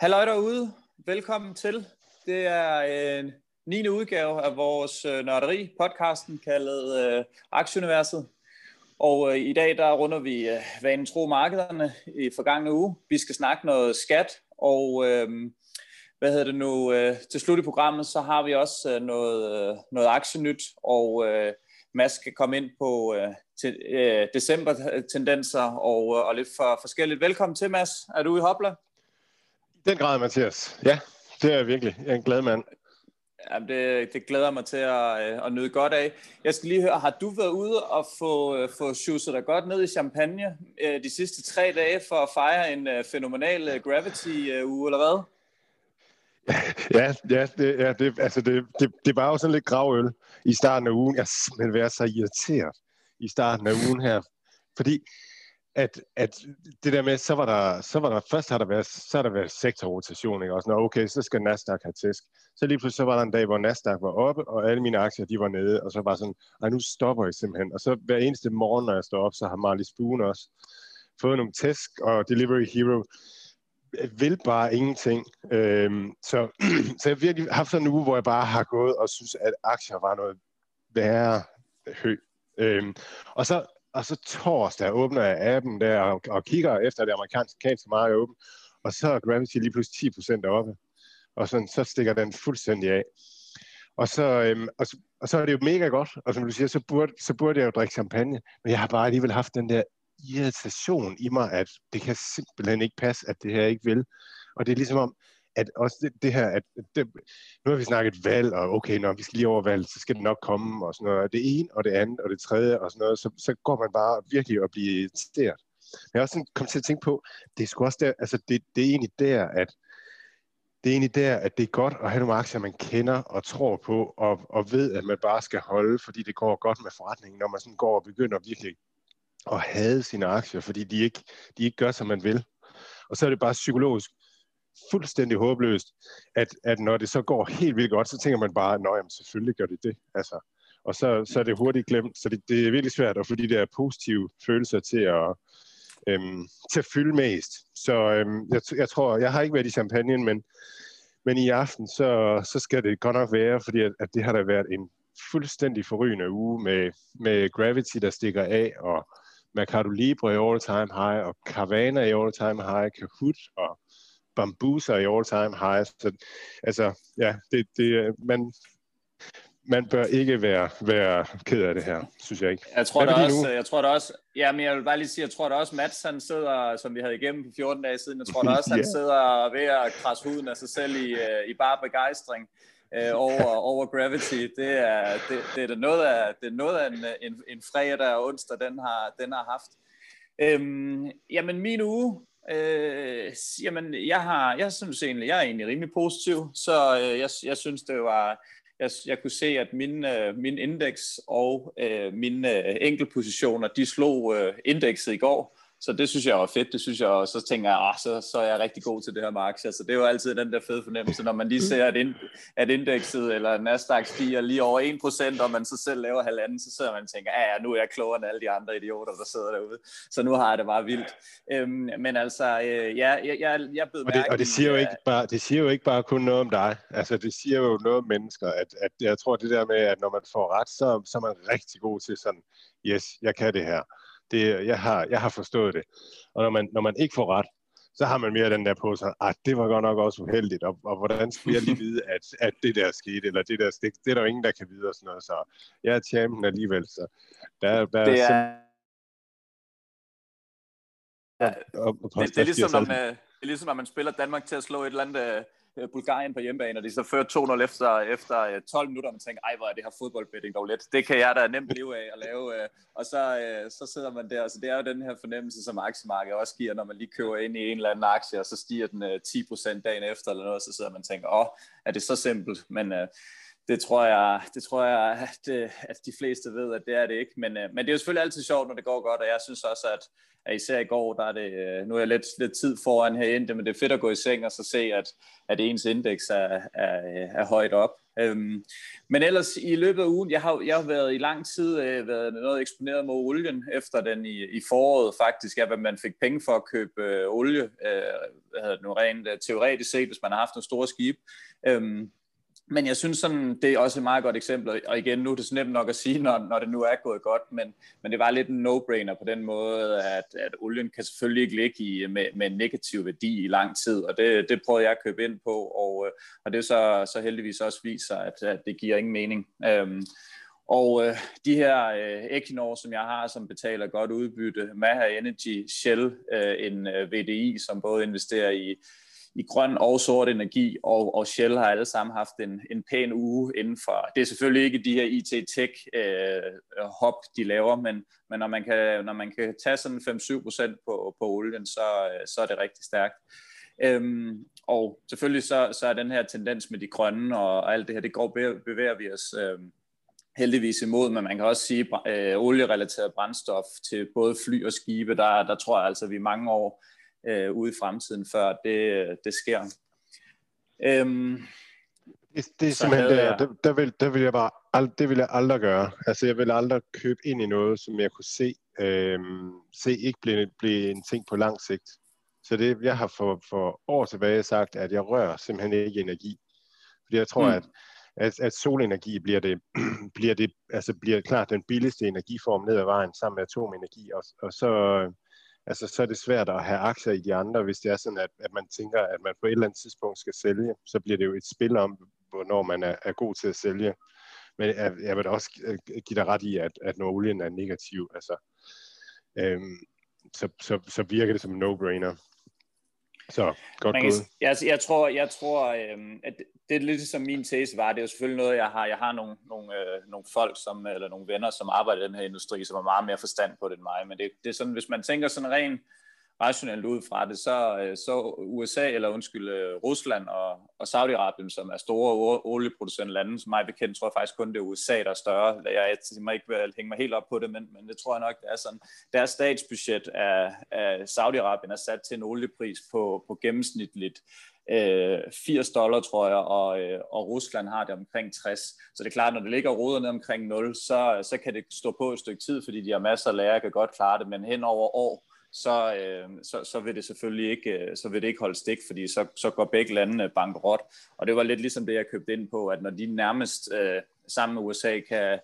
Halløj derude. Velkommen til. Det er øh, en 9. udgave af vores øh, nørderi podcasten kaldet øh, Aktieuniverset. Og øh, i dag der runder vi øh, vanen tro markederne i forgangne uge. Vi skal snakke noget skat, og øh, hvad hedder det nu, øh, til slut i programmet, så har vi også øh, noget, øh, noget aktienyt, og øh, Mads skal komme ind på øh, til, øh, december-tendenser og, øh, og lidt for forskelligt. Velkommen til, Mads. Er du i Hopla? Den grad, Mathias. Ja, det er jeg virkelig. Jeg er en glad mand. Jamen, det, det glæder mig til at, øh, at nyde godt af. Jeg skal lige høre, har du været ude og få, øh, få sjusset dig godt ned i champagne øh, de sidste tre dage for at fejre en fænomenal Gravity-uge, eller hvad? Ja, ja, det, ja det, altså det, det, det var jo sådan lidt gravøl i starten af ugen. Jeg har simpelthen været så irriteret i starten af ugen her. Fordi at, at det der med, så var der, så var der først har der været, så har der været sektorrotation, ikke? Og sådan, okay, så skal Nasdaq have tæsk. Så lige pludselig så var der en dag, hvor Nasdaq var oppe, og alle mine aktier, de var nede, og så var sådan, ej, nu stopper jeg simpelthen. Og så hver eneste morgen, når jeg står op, så har Marley Spoon også fået nogle tæsk, og Delivery Hero vil bare ingenting. Øhm, så, så jeg har virkelig haft sådan en uge, hvor jeg bare har gået og synes, at aktier var noget værre hø. Øhm, og så og så torsdag åbner jeg appen der og, og kigger efter det amerikanske marked åben, og så er Gravity lige pludselig 10% oppe, og sådan, så stikker den fuldstændig af. Og så, øhm, og, så, og så er det jo mega godt, og som du siger, så burde, så burde jeg jo drikke champagne, men jeg har bare alligevel haft den der irritation i mig, at det kan simpelthen ikke passe, at det her ikke vil. Og det er ligesom om, at også det, det her, at det, nu har vi snakket valg, og okay, når vi skal lige over valg, så skal det nok komme, og sådan noget. Det ene, og det andet, og det tredje, og sådan noget, så, så går man bare virkelig og bliver irriteret. Men jeg har også sådan kommet til at tænke på, det er sgu også der, altså det, det er egentlig der, at det er egentlig der, at det er godt at have nogle aktier, man kender og tror på, og, og ved, at man bare skal holde, fordi det går godt med forretningen, når man sådan går og begynder virkelig at hade sine aktier, fordi de ikke, de ikke gør, som man vil. Og så er det bare psykologisk fuldstændig håbløst, at, at når det så går helt vildt godt, så tænker man bare, at selvfølgelig gør det det. Altså, og så, så er det hurtigt glemt. Så det, det er virkelig svært at få de der positive følelser til at, øhm, til at fylde mest. Så øhm, jeg, jeg tror, jeg har ikke været i champagne, men, men i aften, så, så skal det godt nok være, fordi at, at det har da været en fuldstændig forrygende uge med, med Gravity, der stikker af, og Mercado Libre i all-time high, og Carvana i all-time high, Kahoot og Bambusa i all-time high. Så, altså, ja, det, det, man, man bør ikke være, være ked af det her, synes jeg ikke. Jeg tror da også, jeg tror da også, ja, men jeg vil bare lige sige, jeg tror da også, Mats, han sidder, som vi havde igennem for 14 dage siden, jeg tror da også, han yeah. sidder ved at krasse huden af sig selv i, øh, i bare begejstring øh, over, over Gravity. Det er, det, det er noget af, det er noget af en, en, en fredag og onsdag, den har, den har haft. Øhm, jamen min uge, Øh, jamen, jeg har, jeg synes egentlig, jeg er egentlig rimelig positiv, så øh, jeg, jeg synes, det var, jeg, jeg kunne se, at min, øh, min indeks og øh, mine øh, enkeltpositioner, de slog øh, indekset i går, så det synes jeg var fedt, det synes jeg, og så tænker jeg, ah, så, så er jeg rigtig god til det her med aktier. Så det er jo altid den der fede fornemmelse, når man lige ser, at, ind, at indekset eller Nasdaq stiger lige over 1%, og man så selv laver halvanden, så sidder man og tænker, ja, nu er jeg klogere end alle de andre idioter, der sidder derude. Så nu har jeg det bare vildt. Øhm, men altså, øh, ja, jeg, jeg, jeg blev og det, og det siger, jo ikke bare, det siger jo ikke bare kun noget om dig. Altså, det siger jo noget om mennesker, at, at jeg tror, det der med, at når man får ret, så, så er man rigtig god til sådan, yes, jeg kan det her det, jeg, har, jeg har forstået det. Og når man, når man ikke får ret, så har man mere den der på sig, at det var godt nok også uheldigt, og, og hvordan skulle jeg lige vide, at, at det der skete, eller det der stik, det er der ingen, der kan vide, og sådan noget, så jeg er champion alligevel, så der, der det er... Ja, det, det, er ligesom, når man, det er ligesom, når man spiller Danmark til at slå et eller andet Øh, Øh, Bulgarien på hjemmebane, og de så fører 2-0 efter, efter øh, 12 minutter, og man tænker, ej, hvor er det her fodboldbetting dog let. Det kan jeg da nemt leve af at lave. Øh. Og så, så sidder man der, så det er jo den her fornemmelse, som aktiemarkedet også giver, når man lige køber ind i en eller anden aktie, og så stiger den 10% dagen efter eller noget, så sidder man og tænker, åh, er det så simpelt? Men det tror jeg, det tror jeg at, øh, at de fleste ved, at det er det ikke. Men, øh, men det er jo selvfølgelig altid sjovt, når det går godt, og jeg synes også, at, at især i går, der er det, øh, nu er jeg lidt, lidt tid foran herinde, men det er fedt at gå i seng og så se, at, at ens indeks er, er, er højt op. Øhm, men ellers i løbet af ugen, jeg har, jeg har været i lang tid øh, været noget eksponeret mod olien, efter den i, i foråret faktisk, at man fik penge for at købe øh, olie, øh, hvad hedder det nu rent øh, teoretisk set, hvis man har haft en stor skib. Øhm, men jeg synes sådan, det er også et meget godt eksempel, og igen, nu er det så nemt nok at sige, når, når det nu er gået godt, men, men det var lidt en no-brainer på den måde, at, at olien kan selvfølgelig ikke ligge i, med, med en negativ værdi i lang tid, og det, det prøvede jeg at købe ind på, og, øh, og det så, så heldigvis også viser, at, at det giver ingen mening. Øhm, og øh, de her øh, Equinor, som jeg har, som betaler godt udbytte, Maha Energy, Shell, øh, en øh, VDI, som både investerer i i grøn og sort energi, og, og Shell har alle sammen haft en, en pæn uge inden for, det er selvfølgelig ikke de her IT-tech øh, hop, de laver, men, men når, man kan, når man kan tage sådan 5-7% på, på olien, så, øh, så er det rigtig stærkt. Øhm, og selvfølgelig så, så er den her tendens med de grønne og, og alt det her, det går bevæger vi os øh, heldigvis imod, men man kan også sige, øh, olierelateret brændstof til både fly og skibe, der, der tror jeg altså, at vi mange år øh, ude i fremtiden, før det, det sker. Øhm, det, det er simpelthen det, der, der, vil, der vil jeg bare ald, det vil jeg aldrig gøre. Altså jeg vil aldrig købe ind i noget, som jeg kunne se, øhm, se ikke blive, blive en ting på lang sigt. Så det, jeg har for, for år tilbage sagt, at jeg rører simpelthen ikke energi. Fordi jeg tror, mm. at, at, at solenergi bliver det, bliver det, altså bliver klart den billigste energiform ned ad vejen sammen med atomenergi. Og, og så, altså, så er det svært at have aktier i de andre, hvis det er sådan, at, at man tænker, at man på et eller andet tidspunkt skal sælge. Så bliver det jo et spil om, hvornår man er, er god til at sælge. Men jeg, jeg vil også øh, give dig ret i, at, at når olien er negativ, altså, øhm, så, så, så virker det som en no-brainer. Så, godt Man, gået. Jeg, jeg tror, jeg tror øhm, at det er lidt som min tese var. Det er jo selvfølgelig noget, jeg har. Jeg har nogle, nogle, øh, nogle folk, som, eller nogle venner, som arbejder i den her industri, som har meget mere forstand på det end mig. Men det, det er sådan, hvis man tænker sådan rent rationelt ud fra det, så, øh, så USA, eller undskyld, øh, Rusland og, og Saudi-Arabien, som er store olieproducerende lande, som mig bekendt, tror jeg faktisk kun det er USA, der er større. Jeg, jeg må ikke hænge mig helt op på det, men, men det tror jeg nok, det er sådan. Deres statsbudget af, af Saudi-Arabien er sat til en oliepris på, på gennemsnitligt øh, 80 dollar, tror jeg, og, øh, og Rusland har det omkring 60. Så det er klart, når det ligger roder ned omkring 0, så, så kan det stå på et stykke tid, fordi de har masser af lærer, kan godt klare det, men hen over år, så, øh, så, så vil det selvfølgelig ikke, øh, så vil det ikke holde stik, fordi så, så går begge landene bankerot. Og det var lidt ligesom det, jeg købte ind på, at når de nærmest øh, sammen med USA kan,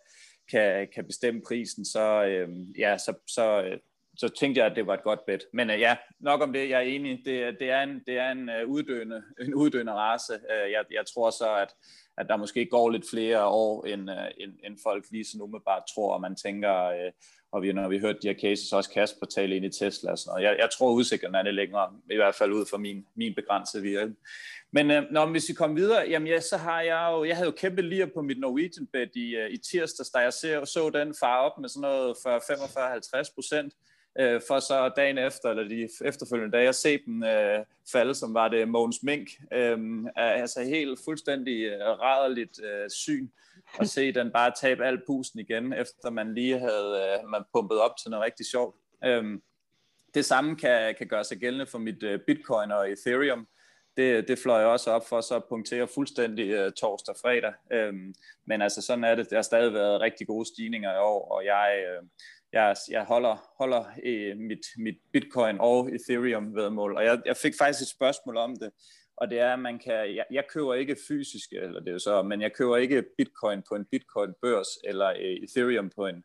kan, kan bestemme prisen, så, øh, ja, så, så, øh, så tænkte jeg, at det var et godt bet. Men øh, ja, nok om det, jeg er enig. Det, det er en, det er en, øh, uddøende, en uddøende race. Øh, jeg, jeg tror så, at, at der måske går lidt flere år, end, uh, end, end folk lige så umiddelbart tror, og man tænker, Øh, og vi, når vi hørte de her cases, også Kasper tale ind i Tesla og sådan noget. Jeg, jeg tror, udsigterne er det længere, i hvert fald ud fra min, min begrænsede virke. Men øh, når, hvis vi kommer videre, jamen ja, så har jeg jo, jeg havde jo kæmpe lige på mit Norwegian bed i, øh, i tirsdags, da jeg så, så den far op med sådan noget for 45-50 procent øh, for så dagen efter, eller de efterfølgende dage, at se dem øh, falde, som var det Mogens Mink. Øh, altså helt fuldstændig øh, rædderligt øh, syn at se den bare tabe al pusten igen, efter man lige havde øh, man pumpet op til noget rigtig sjovt. Øhm, det samme kan, kan gøre sig gældende for mit øh, Bitcoin og Ethereum. Det, det fløj jeg også op for så punktere fuldstændig øh, torsdag og fredag. Øhm, men altså sådan er det. Der har stadig været rigtig gode stigninger i år, og jeg, øh, jeg, jeg holder, holder øh, mit, mit bitcoin og ethereum vedmål. Og jeg, jeg fik faktisk et spørgsmål om det, og det er, at man kan, jeg, jeg køber ikke fysiske, eller det er så, men jeg køber ikke bitcoin på en bitcoin børs, eller øh, ethereum på en,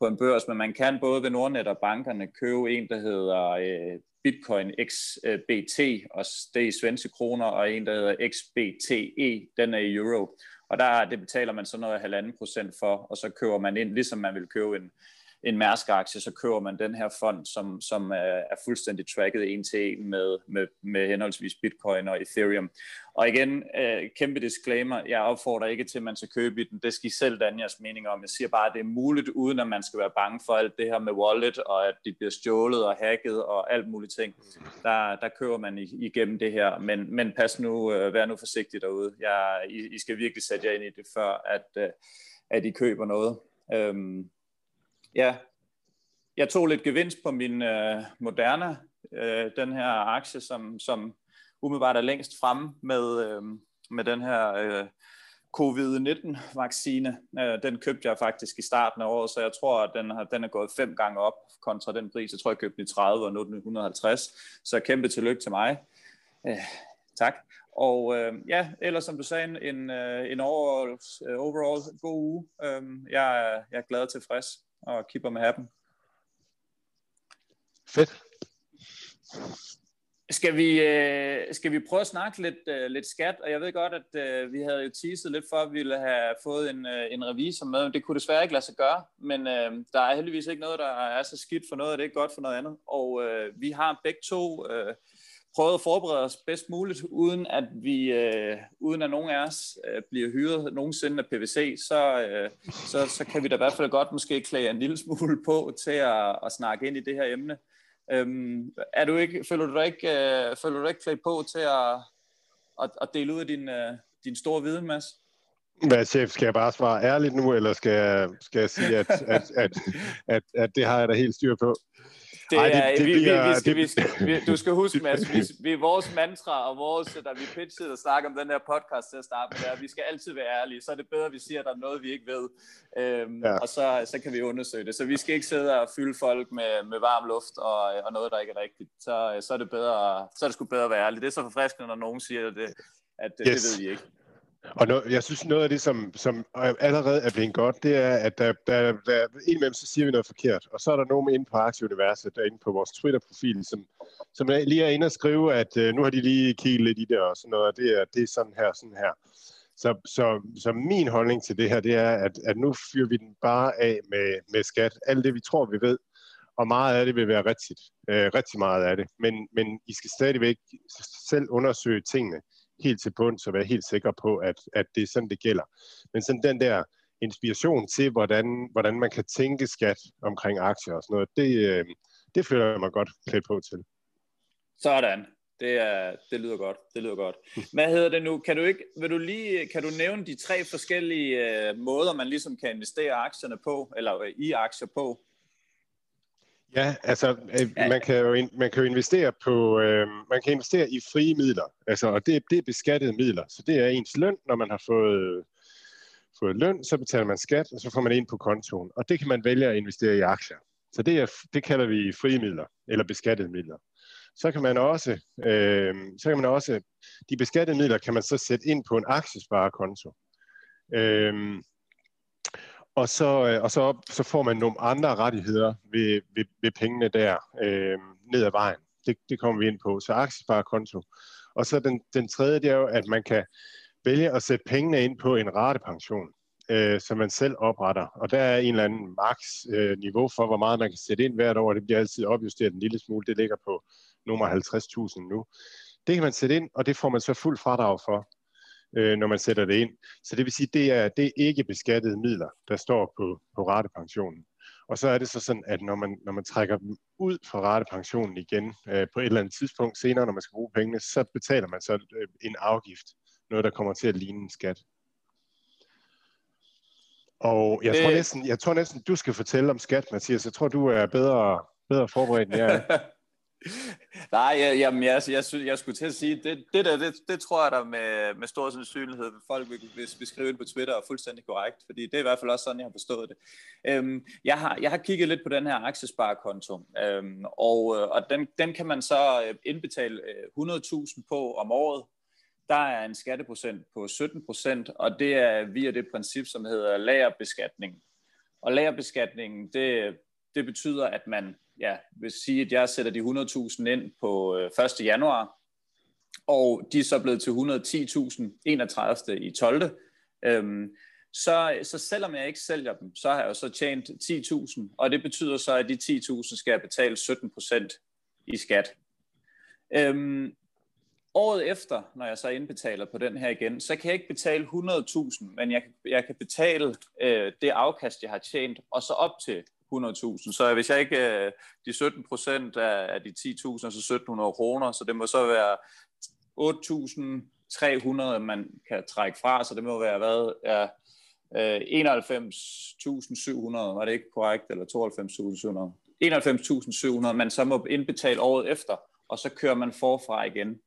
på en børs, men man kan både ved Nordnet og bankerne købe en, der hedder øh, Bitcoin XBT, og det er i svenske kroner, og en, der hedder XBTE, den er i euro. Og der det betaler man så noget halvanden procent for, og så køber man ind, ligesom man vil købe en, en Mærsk-aktie, så køber man den her fond, som, som øh, er, fuldstændig tracket en til en med, med, med henholdsvis Bitcoin og Ethereum. Og igen, øh, kæmpe disclaimer, jeg opfordrer ikke til, at man skal købe i den. Det skal I selv danne jeres mening om. Jeg siger bare, at det er muligt, uden at man skal være bange for alt det her med wallet, og at de bliver stjålet og hacket og alt muligt ting. Der, der køber man igennem det her. Men, men pas nu, øh, vær nu forsigtig derude. Jeg, I, I skal virkelig sætte jer ind i det, før at, øh, at I køber noget. Øhm, ja, jeg tog lidt gevinst på min øh, Moderna, øh, den her aktie, som, som umiddelbart er længst fremme med, øh, med den her øh, covid-19-vaccine. Øh, den købte jeg faktisk i starten af året, så jeg tror, at den, har, den er gået fem gange op kontra den pris. Jeg tror, jeg købte den i 30 og nu den 150. Så kæmpe tillykke til mig. Øh, tak. Og øh, ja, ellers som du sagde, en, øh, en overall, øh, overall god uge. Øh, jeg, jeg er glad og tilfreds og kipper med happen. Fedt. Skal vi, øh, skal vi prøve at snakke lidt, øh, lidt skat? Og jeg ved godt, at øh, vi havde jo teaset lidt for, at vi ville have fået en, øh, en revisor med. Det kunne desværre ikke lade sig gøre, men øh, der er heldigvis ikke noget, der er så skidt for noget, og det er godt for noget andet. Og øh, vi har begge to øh, prøvet at forberede os bedst muligt, uden at vi, øh, uden at nogen af os øh, bliver hyret nogensinde af PVC, så, øh, så, så kan vi da i hvert fald godt måske klæde en lille smule på til at, at snakke ind i det her emne. Øhm, er du ikke, føler du dig ikke, øh, føler du dig ikke klædt på til at, at, at dele ud af din, øh, din store viden, Mads? Hvad, chef, skal jeg bare svare ærligt nu, eller skal jeg, skal jeg sige, at, at, at, at, at det har jeg da helt styr på? Det, Ej, det, det vi, bliver, vi, vi skal, det... vi skal, vi, du skal huske, Mads, vi, vi, vores mantra og vores, da vi pitchede og snakker om den her podcast til at starte med, er, at vi skal altid være ærlige. Så er det bedre, at vi siger, at der er noget, vi ikke ved. Øhm, ja. Og så, så kan vi undersøge det. Så vi skal ikke sidde og fylde folk med, med varm luft og, og noget, der ikke er rigtigt. Så, så er det bedre, så er det sgu bedre at være ærlig. Det er så forfriskende, når nogen siger, det, at yes. det ved vi ikke. Og noget, jeg synes, noget af det, som, som allerede er blevet godt, det er, at der, der, der indimellem så siger vi noget forkert, og så er der nogen inde på Aktieuniverset, der inde på vores Twitter-profil, som, som lige er inde og skrive, at uh, nu har de lige kigget lidt i det og sådan noget, og det er, det er sådan her, sådan her. Så, så, så min holdning til det her, det er, at, at nu fyrer vi den bare af med, med skat. Alt det, vi tror, vi ved, og meget af det vil være rigtigt. Øh, rigtig meget af det. Men, men I skal stadigvæk selv undersøge tingene helt til bunds og være helt sikker på, at, at det er sådan, det gælder. Men sådan den der inspiration til, hvordan, hvordan man kan tænke skat omkring aktier og sådan noget, det, øh, det føler jeg mig godt klædt på til. Sådan. Det, er, det lyder godt. Det lyder godt. Hvad hedder det nu? Kan du ikke, vil du lige, kan du nævne de tre forskellige øh, måder, man ligesom kan investere aktierne på, eller øh, i aktier på? Ja, altså øh, man kan jo man kan jo investere på øh, man kan investere i frie midler. Altså og det, det er beskattede midler. Så det er ens løn, når man har fået fået løn, så betaler man skat, og så får man ind på kontoen. Og det kan man vælge at investere i aktier. Så det, er, det kalder vi frie midler, eller beskattede midler. Så kan man også, øh, så kan man også, de beskattede midler kan man så sætte ind på en aktiesparekonto. Øh, og så, øh, og så, så får man nogle andre rettigheder ved, ved, ved pengene der øh, ned ad vejen. Det, det kommer vi ind på. Så aktiesparekonto. Og så den, den tredje, det er jo, at man kan vælge at sætte pengene ind på en ratepension, øh, som man selv opretter. Og der er en eller anden maks øh, niveau for, hvor meget man kan sætte ind hvert år. Det bliver altid opjusteret en lille smule. Det ligger på nummer 50.000 nu. Det kan man sætte ind, og det får man så fuld fradrag for øh, når man sætter det ind. Så det vil sige, det er, det er ikke beskattede midler, der står på, på ratepensionen. Og så er det så sådan, at når man, når man trækker dem ud fra ratepensionen igen øh, på et eller andet tidspunkt senere, når man skal bruge pengene, så betaler man så øh, en afgift. Noget, der kommer til at ligne en skat. Og jeg, det... tror næsten, jeg tror næsten, du skal fortælle om skat, Mathias. Jeg tror, du er bedre, bedre forberedt end jeg er. Nej, jeg, jamen, jeg, jeg, jeg, jeg skulle til at sige, det, det der, det, det tror jeg der med, med stor sandsynlighed, folk vil, vil beskrive det på Twitter er fuldstændig korrekt, fordi det er i hvert fald også sådan, jeg har forstået det. Øhm, jeg, har, jeg har kigget lidt på den her aktiesparekonto, øhm, og, øh, og den, den kan man så øh, indbetale øh, 100.000 på om året. Der er en skatteprocent på 17%, og det er via det princip, som hedder lagerbeskatning. Og lagerbeskatningen, det, det betyder, at man ja, vil sige, at jeg sætter de 100.000 ind på øh, 1. Januar, og de er så blevet til 110.000 31. i 12. Øhm, så, så selvom jeg ikke sælger dem, så har jeg jo så tjent 10.000, og det betyder så, at de 10.000 skal jeg betale 17% i skat. Øhm, året efter, når jeg så indbetaler på den her igen, så kan jeg ikke betale 100.000, men jeg, jeg kan betale øh, det afkast, jeg har tjent, og så op til 100.000. Så hvis jeg ikke øh, de 17 procent af, de 10.000, så 1.700 kroner, så det må så være 8.300, man kan trække fra, så det må være hvad? Ja, øh, 91.700, var det ikke korrekt? Eller 92.700? 91.700, man så må indbetale året efter, og så kører man forfra igen.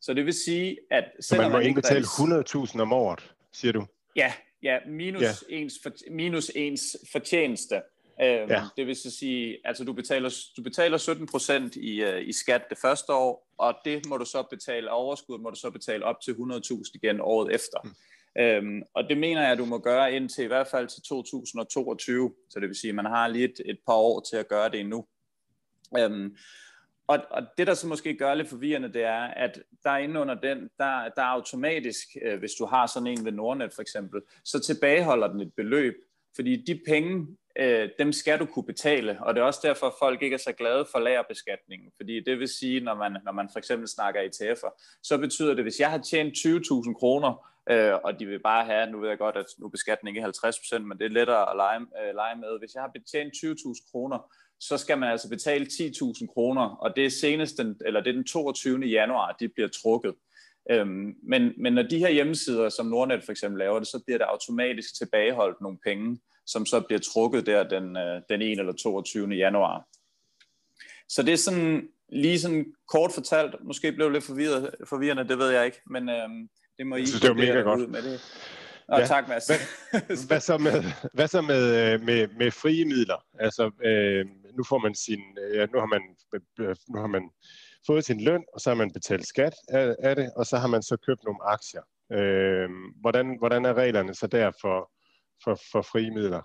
Så det vil sige, at selvom man må man indbetale 100.000 om året, siger du? Ja, ja minus, ja. Ens for, minus ens fortjeneste. Øhm, ja. Det vil så sige, altså du betaler, du betaler 17 procent i, uh, i skat det første år, og det må du så betale overskud, må du så betale op til 100.000 igen året efter. Mm. Øhm, og det mener jeg, at du må gøre indtil i hvert fald til 2022, så det vil sige, at man har lige et, et par år til at gøre det endnu. Øhm, og, og det, der så måske gør lidt forvirrende, det er, at der er inde under den, der, der er automatisk, øh, hvis du har sådan en ved Nordnet for eksempel, så tilbageholder den et beløb, fordi de penge, øh, dem skal du kunne betale, og det er også derfor, at folk ikke er så glade for lagerbeskatningen, fordi det vil sige, når man, når man for eksempel snakker ETF'er, så betyder det, hvis jeg har tjent 20.000 kroner, øh, og de vil bare have, nu ved jeg godt, at nu beskatningen ikke 50%, men det er lettere at lege, øh, lege med, hvis jeg har betjent 20.000 kroner, så skal man altså betale 10.000 kroner, og det er senest den, eller det er den 22. januar, de bliver trukket. Øhm, men, men når de her hjemmesider, som Nordnet for eksempel laver det, så bliver der automatisk tilbageholdt nogle penge, som så bliver trukket der den, øh, den 1. eller 22. januar. Så det er sådan, lige sådan kort fortalt, måske blev det lidt forvirret, forvirrende, det ved jeg ikke, men øhm, det må I det var mega godt. ud med det. Nå, ja. tak Mads. Hvad, hvad så med, hvad så med, øh, med, med frie midler? Altså, øh, nu får man sin, ja, nu har man, nu har man fået sin løn, og så har man betalt skat af, af det, og så har man så købt nogle aktier. Øh, hvordan, hvordan er reglerne så der for, for, for frie midler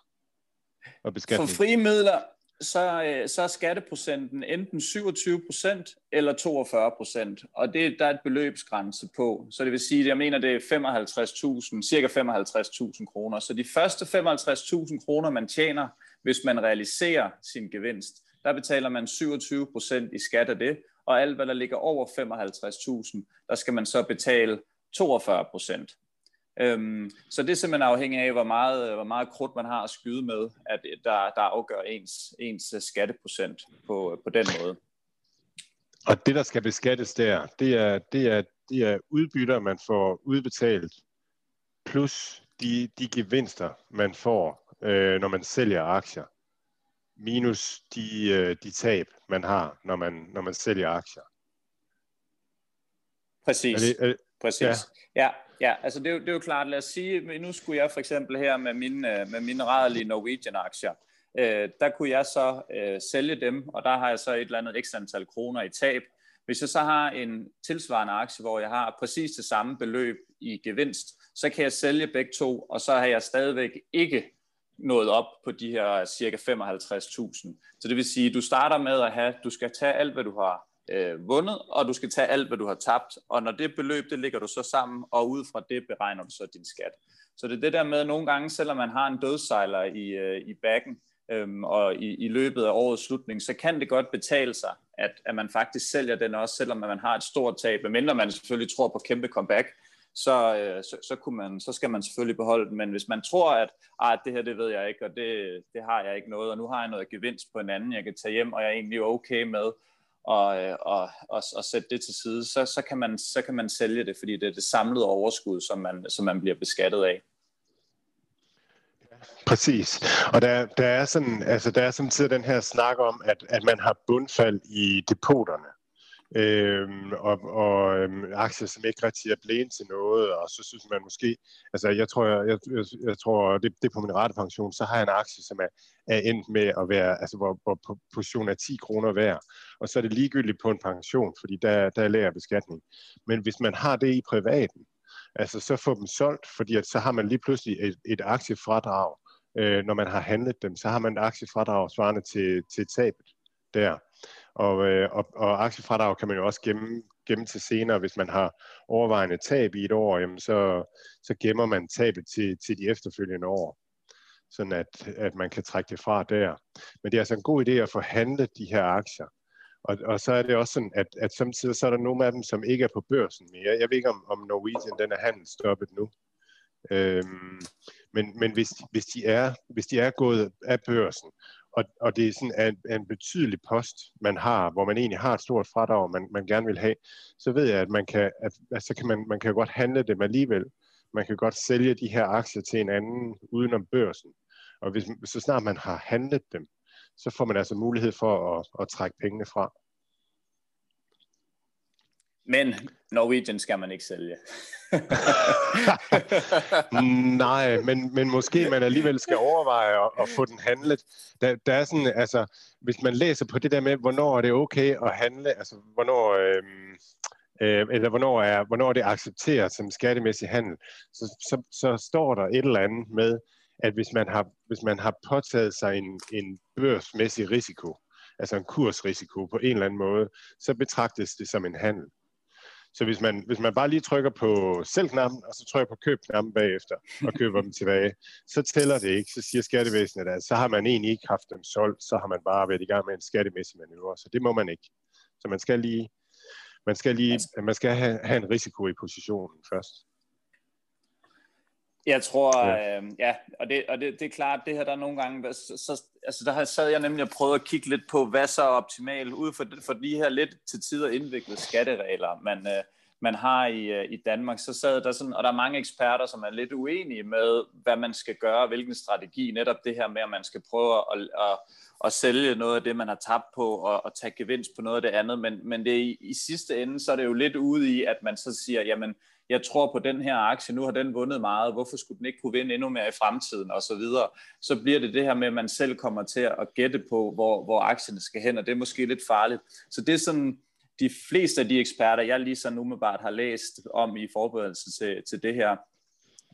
og beskatning? For frie midler, så, øh, så er skatteprocenten enten 27 procent eller 42 procent, og det, der er et beløbsgrænse på. Så det vil sige, at jeg mener, det er 55.000, cirka 55.000 kroner. Så de første 55.000 kroner, man tjener, hvis man realiserer sin gevinst, der betaler man 27 procent i skat af det, og alt, hvad der ligger over 55.000, der skal man så betale 42 procent. Øhm, så det er simpelthen afhængig af, hvor meget, hvor meget krudt man har at skyde med, at der, der afgør ens, ens skatteprocent på, på den måde. Og det, der skal beskattes der, det er, det er, det er udbytter, man får udbetalt, plus de, de gevinster, man får, øh, når man sælger aktier, minus de, øh, de tab, man har, når man, når man sælger aktier. Præcis. Er det, er, Præcis. Ja. ja, ja altså det er, jo, det er jo klart, lad os sige, nu skulle jeg for eksempel her med mine, med mine rædelige Norwegian-aktier, øh, der kunne jeg så øh, sælge dem, og der har jeg så et eller andet ekstra antal kroner i tab. Hvis jeg så har en tilsvarende aktie, hvor jeg har præcis det samme beløb i gevinst, så kan jeg sælge begge to, og så har jeg stadigvæk ikke nået op på de her cirka 55.000. Så det vil sige, du starter med at have, du skal tage alt, hvad du har øh, vundet, og du skal tage alt, hvad du har tabt. Og når det beløb, det ligger du så sammen, og ud fra det beregner du så din skat. Så det er det der med, at nogle gange, selvom man har en dødsejler i, øh, i bakken, øhm, og i, i løbet af årets slutning, så kan det godt betale sig, at, at man faktisk sælger den også, selvom man har et stort tab, medmindre man selvfølgelig tror på kæmpe comeback, så, øh, så, så, kunne man, så skal man selvfølgelig beholde den. Men hvis man tror, at ah, det her det ved jeg ikke, og det, det har jeg ikke noget, og nu har jeg noget gevinst på en anden, jeg kan tage hjem, og jeg er egentlig okay med, og, øh, og, og, og sætte det til side, så, så, kan man, så kan man sælge det, fordi det er det samlede overskud, som man, som man bliver beskattet af. Præcis. Og der, der er sådan, altså der er samtidig den her snak om, at, at man har bundfald i depoterne øhm, og, og øhm, aktier, som ikke rigtig er blevet til noget, og så synes man måske, altså jeg tror, jeg, jeg, jeg tror det, det er på min pension, så har jeg en aktie, som er, er endt med at være, altså hvor, hvor positionen er 10 kroner værd, og så er det ligegyldigt på en pension, fordi der, der er lærer beskatning. Men hvis man har det i privaten, altså så få dem solgt, fordi at så har man lige pludselig et, et aktiefradrag, øh, når man har handlet dem, så har man et aktiefradrag svarende til, til tabet der. Og, øh, og, og aktiefradrag kan man jo også gemme, gemme til senere. Hvis man har overvejende tab i et år, jamen så, så gemmer man tabet til, til de efterfølgende år sådan at, at man kan trække det fra der. Men det er altså en god idé at forhandle de her aktier. Og, og så er det også sådan, at, at samtidig så er der nogle af dem, som ikke er på børsen mere. Jeg ved ikke, om, om Norwegian den er handelsstoppet nu. Øhm, men men hvis, hvis, de er, hvis de er gået af børsen, og, og det er sådan en, en betydelig post, man har, hvor man egentlig har et stort fradrag, man, man gerne vil have, så ved jeg, at man kan, at, altså så kan man, man kan godt handle dem alligevel. Man kan godt sælge de her aktier til en anden udenom børsen. Og hvis, så snart man har handlet dem, så får man altså mulighed for at, at trække pengene fra. Men Norwegian skal man ikke sælge. Nej, men, men måske man alligevel skal overveje at, at få den handlet. Der, der er sådan, altså, hvis man læser på det der med, hvornår er det okay at handle, altså hvornår, øh, øh, eller hvornår er, hvornår er det accepteret som skattemæssig handel, så, så, så står der et eller andet med, at hvis man har, hvis man har påtaget sig en, en børsmæssig risiko, altså en kursrisiko på en eller anden måde, så betragtes det som en handel. Så hvis man, hvis man bare lige trykker på sælg-knappen, og så trykker på køb-knappen bagefter, og køber dem tilbage, så tæller det ikke. Så siger skattevæsenet, at så har man egentlig ikke haft dem solgt, så har man bare været i gang med en skattemæssig manøvre. Så det må man ikke. Så man skal lige, man skal lige, man skal have, have en risiko i positionen først. Jeg tror, ja, øh, ja og, det, og det, det er klart, det her der er nogle gange, så, så, altså der sad jeg nemlig og prøvede at kigge lidt på, hvad så er optimalt, ud for, for de her lidt til tider indviklede skatteregler, man, øh, man har i, øh, i Danmark, så sad der sådan, og der er mange eksperter, som er lidt uenige med, hvad man skal gøre, hvilken strategi, netop det her med, at man skal prøve at, at, at sælge noget af det, man har tabt på, og, og tage gevinst på noget af det andet, men, men det i, i sidste ende, så er det jo lidt ude i, at man så siger, jamen, jeg tror på den her aktie, nu har den vundet meget, hvorfor skulle den ikke kunne vinde endnu mere i fremtiden, og så videre. Så bliver det det her med, at man selv kommer til at gætte på, hvor, hvor aktierne skal hen, og det er måske lidt farligt. Så det er sådan, de fleste af de eksperter, jeg lige så umiddelbart har læst om i forberedelsen til, til det her,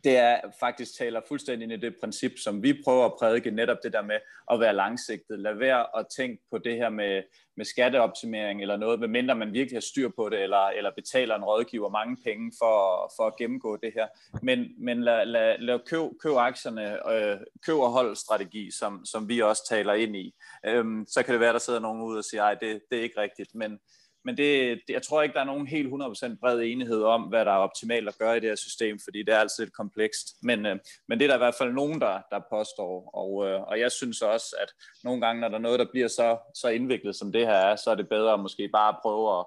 det er faktisk taler fuldstændig ind i det princip, som vi prøver at prædike, netop det der med at være langsigtet. Lad være at tænke på det her med, med skatteoptimering eller noget, medmindre man virkelig har styr på det, eller, eller betaler en rådgiver mange penge for, for at gennemgå det her. Men, men lad, lad, lad køb, køb aktierne, øh, køb og hold strategi, som, som vi også taler ind i. Øhm, så kan det være, der sidder nogen ud og siger, at det, det er ikke rigtigt, men men det, det, jeg tror ikke, der er nogen helt 100% bred enighed om, hvad der er optimalt at gøre i det her system, fordi det er altid lidt komplekst. Men, øh, men det er der i hvert fald nogen, der, der påstår, og, øh, og jeg synes også, at nogle gange, når der er noget, der bliver så, så indviklet, som det her er, så er det bedre at måske bare prøve at,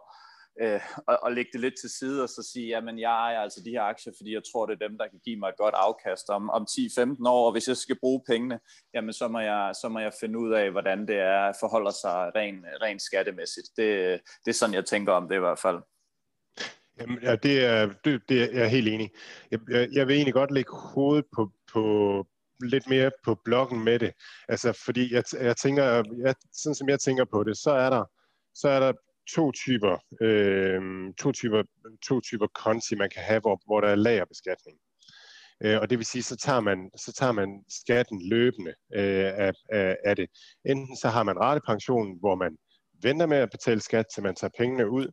øh, og, og lægge det lidt til side og så sige, jamen jeg ejer altså de her aktier, fordi jeg tror, det er dem, der kan give mig et godt afkast om, om 10-15 år, og hvis jeg skal bruge pengene, jamen så må jeg, så må jeg finde ud af, hvordan det er, forholder sig rent ren skattemæssigt. Det, det er sådan, jeg tænker om det i hvert fald. Jamen, ja, det er, det, det er jeg helt enig. Jeg, jeg, jeg vil egentlig godt lægge hovedet på, på lidt mere på blokken med det. Altså, fordi jeg, jeg tænker, jeg, sådan som jeg tænker på det, så er der, så er der to typer, øh, to typer, to typer konti, man kan have, hvor, hvor der er lagerbeskatning. Øh, og det vil sige, så tager man, så tager man skatten løbende øh, af, af, af det. Enten så har man ratepensionen, hvor man venter med at betale skat, til man tager pengene ud,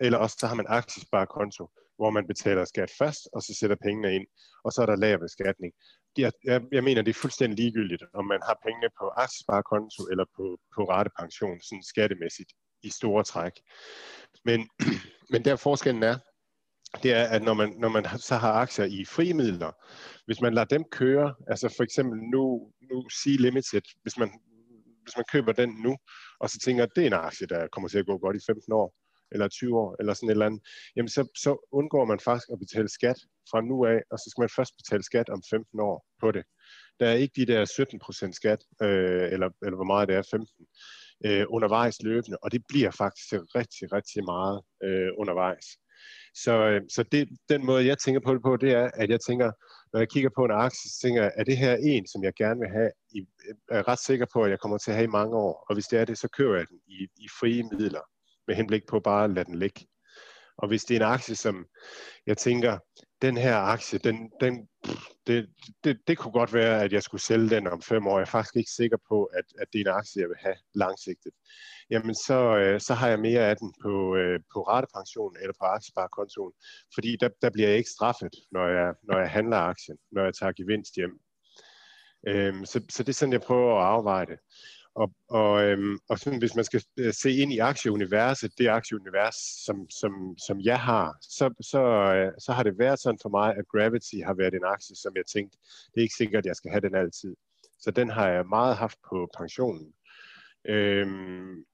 eller også så har man aktiesparekonto, hvor man betaler skat først, og så sætter pengene ind, og så er der lagerbeskatning. Jeg, jeg, jeg mener, det er fuldstændig ligegyldigt, om man har pengene på aktiesparekonto eller på, på ratepension, sådan skattemæssigt i store træk. Men, men der forskellen er, det er, at når man, når man så har aktier i frimidler, hvis man lader dem køre, altså for eksempel nu, nu C Limited, hvis man, hvis man køber den nu, og så tænker, at det er en aktie, der kommer til at gå godt i 15 år, eller 20 år, eller sådan et eller andet, jamen så, så undgår man faktisk at betale skat fra nu af, og så skal man først betale skat om 15 år på det. Der er ikke de der 17% skat, øh, eller, eller hvor meget det er, 15 øh, undervejs løbende, og det bliver faktisk rigtig, rigtig meget øh, undervejs. Så, øh, så det, den måde, jeg tænker på det på, det er, at jeg tænker, når jeg kigger på en aktie, så tænker jeg, er det her en, som jeg gerne vil have, i, er ret sikker på, at jeg kommer til at have i mange år, og hvis det er det, så køber jeg den i, i frie midler, med henblik på bare at lade den ligge. Og hvis det er en aktie, som jeg tænker, den her aktie, den, den, det, det, det kunne godt være, at jeg skulle sælge den om fem år. Jeg er faktisk ikke sikker på, at, at det er en aktie, jeg vil have langsigtet. Jamen, så, øh, så har jeg mere af den på, øh, på ratepension eller på aktiesparekontoen, fordi der, der bliver jeg ikke straffet, når jeg, når jeg handler aktien, når jeg tager gevinst hjem. Øhm, så, så det er sådan, jeg prøver at afveje det. Og, og, øhm, og sådan, hvis man skal øh, se ind i aktieuniverset, det aktieunivers, som, som, som jeg har, så, så, øh, så har det været sådan for mig, at Gravity har været en aktie, som jeg tænkte, det er ikke sikkert, at jeg skal have den altid. Så den har jeg meget haft på pensionen. Øhm,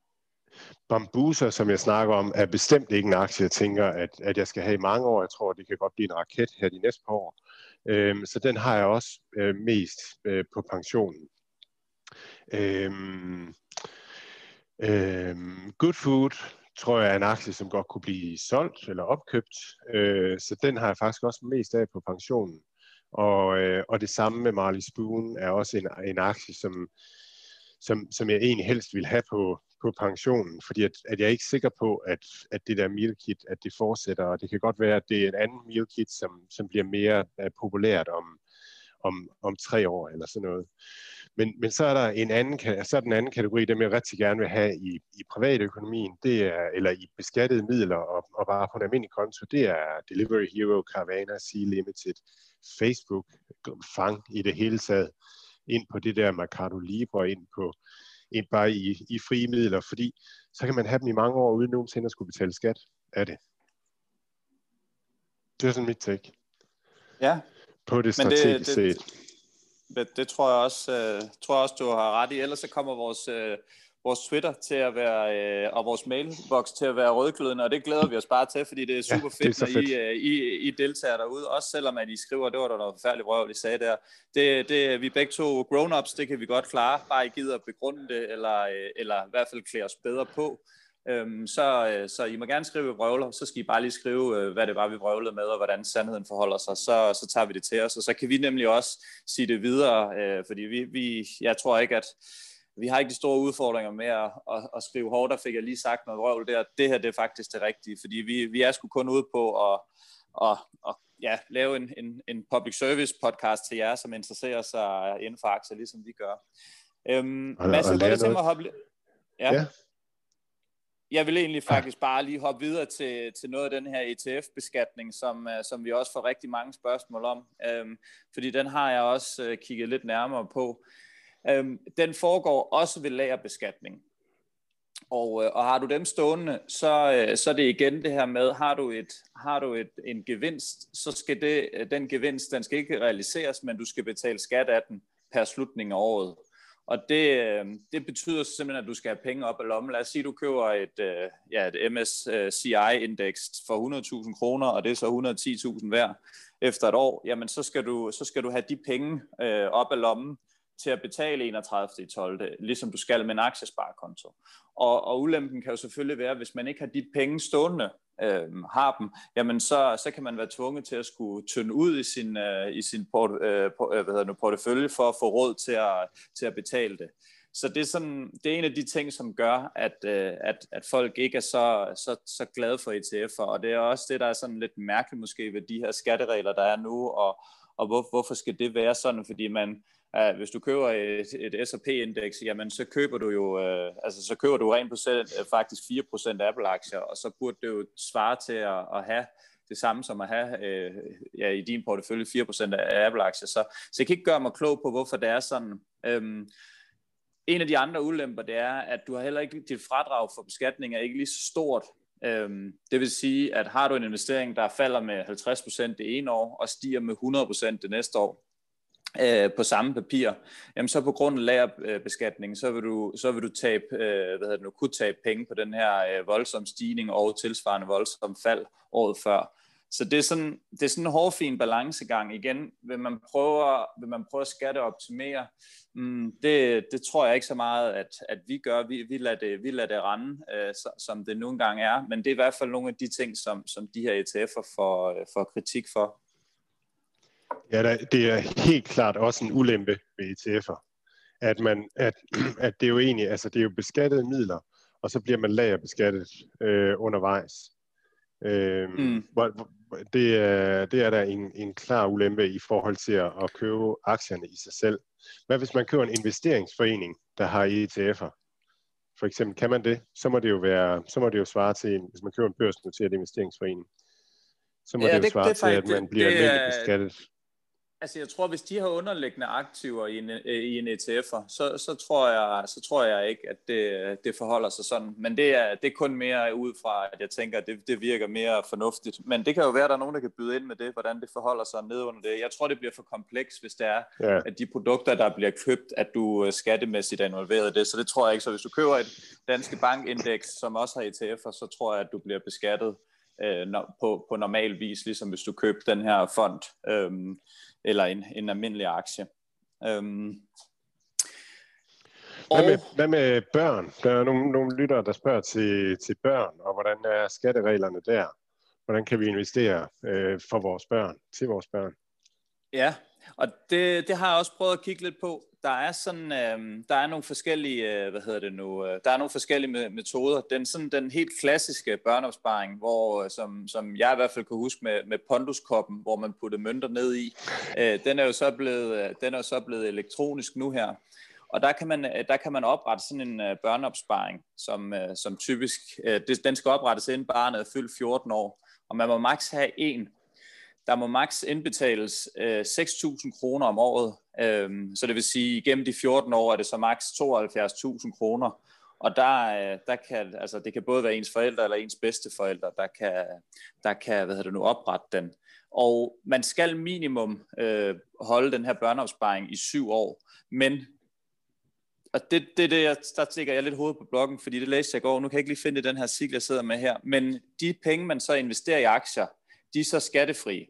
Bambuser, som jeg snakker om, er bestemt ikke en aktie, jeg tænker, at, at jeg skal have i mange år. Jeg tror, det kan godt blive en raket her de næste par år. Øhm, så den har jeg også øh, mest øh, på pensionen. Øhm, øhm, Good Food tror jeg er en aktie, som godt kunne blive solgt eller opkøbt. Øh, så den har jeg faktisk også mest af på pensionen. Og, øh, og det samme med Marley Spoon er også en, en aktie, som, som, som jeg egentlig helst vil have på, på pensionen, fordi at, at jeg er ikke sikker på, at, at det der meal kit, at det fortsætter, og det kan godt være, at det er en anden meal kit, som, som bliver mere uh, populært om, om, om tre år eller sådan noget. Men, men så er der en anden, så er den anden kategori, dem jeg rigtig gerne vil have i, i privatøkonomien, det er, eller i beskattede midler og, og bare på en almindelig konto, det er Delivery Hero, Carvana, Sea Limited, Facebook, Fang i det hele taget, ind på det der Mercado Libre, ind på ind bare i, i frie midler, fordi så kan man have dem i mange år, uden nogensinde at skulle betale skat af det. Det er sådan mit take. Ja. På det strategisk det, det, set. Det, tror jeg også, øh, tror jeg også, du har ret i. Ellers så kommer vores, øh, vores Twitter til at være, øh, og vores mailbox til at være rødglødende, og det glæder vi os bare til, fordi det er super ja, fedt, er når fedt. I, øh, I, I deltager derude, også selvom at I skriver, det var der noget forfærdeligt røv, I sagde der. Det, det, vi begge to grown-ups, det kan vi godt klare, bare I gider at begrunde det, eller, øh, eller i hvert fald klæde os bedre på. Øhm, så, øh, så I må gerne skrive vrøvler, så skal I bare lige skrive, øh, hvad det var, vi vrøvlede med, og hvordan sandheden forholder sig, så, så tager vi det til os, og så kan vi nemlig også sige det videre, øh, fordi vi, vi, jeg tror ikke, at vi har ikke de store udfordringer med at, at, at skrive hårdt, der fik jeg lige sagt noget røvl der. Det her det er faktisk det rigtige, fordi vi, vi er sgu kun ude på at, at, at ja, lave en, en, en public service podcast til jer, som interesserer sig inden for aktier, ligesom vi gør. Øhm, og, Mads, jeg godt tænke mig at hoppe... Ja. ja. Jeg vil egentlig faktisk bare lige hoppe videre til, til noget af den her ETF-beskatning, som, uh, som vi også får rigtig mange spørgsmål om, øhm, fordi den har jeg også uh, kigget lidt nærmere på. Øhm, den foregår også ved lagerbeskatning. Og, øh, og har du dem stående, så, øh, så er det igen det her med, har du, et, har du et, en gevinst, så skal det, den gevinst, den skal ikke realiseres, men du skal betale skat af den per slutning af året. Og det, øh, det betyder simpelthen, at du skal have penge op af lommen. Lad os sige, at du køber et, øh, ja, et MSCI-indeks for 100.000 kroner, og det er så 110.000 hver efter et år. Jamen, så skal du, så skal du have de penge øh, op af lommen, til at betale 31. i 12. ligesom du skal med en aktiesparekonto. Og, og ulempen kan jo selvfølgelig være, hvis man ikke har de penge stående, øh, har dem, jamen så, så kan man være tvunget til at skulle tynde ud i sin, øh, i sin port, øh, på, øh, hvad hedder nu, portefølje for at få råd til at, til at betale det. Så det er, sådan, det er en af de ting, som gør, at, øh, at, at folk ikke er så, så, så glade for ETF'er, og det er også det, der er sådan lidt mærkeligt måske ved de her skatteregler, der er nu, og, og hvor, hvorfor skal det være sådan, fordi man, Uh, hvis du køber et, et S&P-indeks, jamen så køber du jo, uh, altså så køber du rent procent, uh, faktisk 4% Apple-aktier, og så burde det jo svare til at, at have det samme som at have uh, ja, i din portefølje 4% af Apple-aktier. Så, så jeg kan ikke gøre mig klog på, hvorfor det er sådan. Um, en af de andre ulemper, det er, at du har heller ikke, dit fradrag for beskatning er ikke lige så stort. Um, det vil sige, at har du en investering, der falder med 50% det ene år, og stiger med 100% det næste år, øh, på samme papir, jamen så på grund af lagerbeskatning, så vil du, så vil du tabe, øh, hvad hedder det nu, kunne tabe penge på den her øh, voldsom stigning og tilsvarende voldsom fald året før. Så det er sådan, det er sådan en hårfin balancegang. Igen, vil man prøve, vil man prøve at skatteoptimere, mm, det, det tror jeg ikke så meget, at, at vi gør. Vi, vi, lader det, vi lader det rende, øh, så, som det nogle engang er. Men det er i hvert fald nogle af de ting, som, som de her ETF'er får, øh, får kritik for. Ja, det er helt klart også en ulempe ved ETF'er. At, man, at, at det er jo egentlig, altså det er jo beskattede midler, og så bliver man lagerbeskattet øh, undervejs. Øh, mm. hvor, det, er, det er der en, en klar ulempe i forhold til at, at købe aktierne i sig selv. Hvad hvis man køber en investeringsforening, der har ETF'er? For eksempel, kan man det? Så må det jo, være, så må det jo svare til, hvis man køber en børsnoteret investeringsforening, så må ja, det jo det, svare det, til, at man bliver det, almindeligt beskattet. Altså jeg tror, hvis de har underliggende aktiver i en, i en ETF'er, så, så, tror jeg, så tror jeg ikke, at det, det forholder sig sådan. Men det er, det er kun mere ud fra, at jeg tænker, at det, det virker mere fornuftigt. Men det kan jo være, at der er nogen, der kan byde ind med det, hvordan det forholder sig ned under det. Jeg tror, det bliver for kompleks, hvis det er, ja. at de produkter, der bliver købt, at du øh, skattemæssigt er involveret i det. Så det tror jeg ikke. Så hvis du køber et danske bankindeks, som også har ETF'er, så tror jeg, at du bliver beskattet øh, på, på normal vis, ligesom hvis du køber den her fond. Øh, eller en, en almindelig aktie. Øhm, hvad, med, hvad med børn? Der er nogle, nogle lyttere, der spørger til, til børn, og hvordan er skattereglerne der? Hvordan kan vi investere øh, for vores børn, til vores børn? Ja, og det, det har jeg også prøvet at kigge lidt på der er sådan, øh, der er nogle forskellige, øh, hvad hedder det nu, øh, der er nogle forskellige metoder. Den sådan den helt klassiske børneopsparing, hvor øh, som, som jeg i hvert fald kan huske med, med ponduskoppen, hvor man puttede mønter ned i, øh, den er jo så blevet, øh, den er jo så blevet elektronisk nu her. Og der kan man, øh, der kan man oprette sådan en øh, børneopsparing, som, øh, som typisk, øh, det, den skal oprettes inden barnet er fyldt 14 år, og man må maks have en der må maks indbetales øh, 6.000 kroner om året. Øhm, så det vil sige, at gennem de 14 år er det så maks 72.000 kroner. Og der, øh, der kan, altså det kan både være ens forældre eller ens bedsteforældre, der kan, der kan hvad hedder det nu, oprette den. Og man skal minimum øh, holde den her børneopsparing i syv år. Men og det, det, det jeg, der stikker jeg lidt hovedet på bloggen, fordi det læste jeg i går. Nu kan jeg ikke lige finde den her cykel, jeg sidder med her. Men de penge, man så investerer i aktier, de er så skattefri.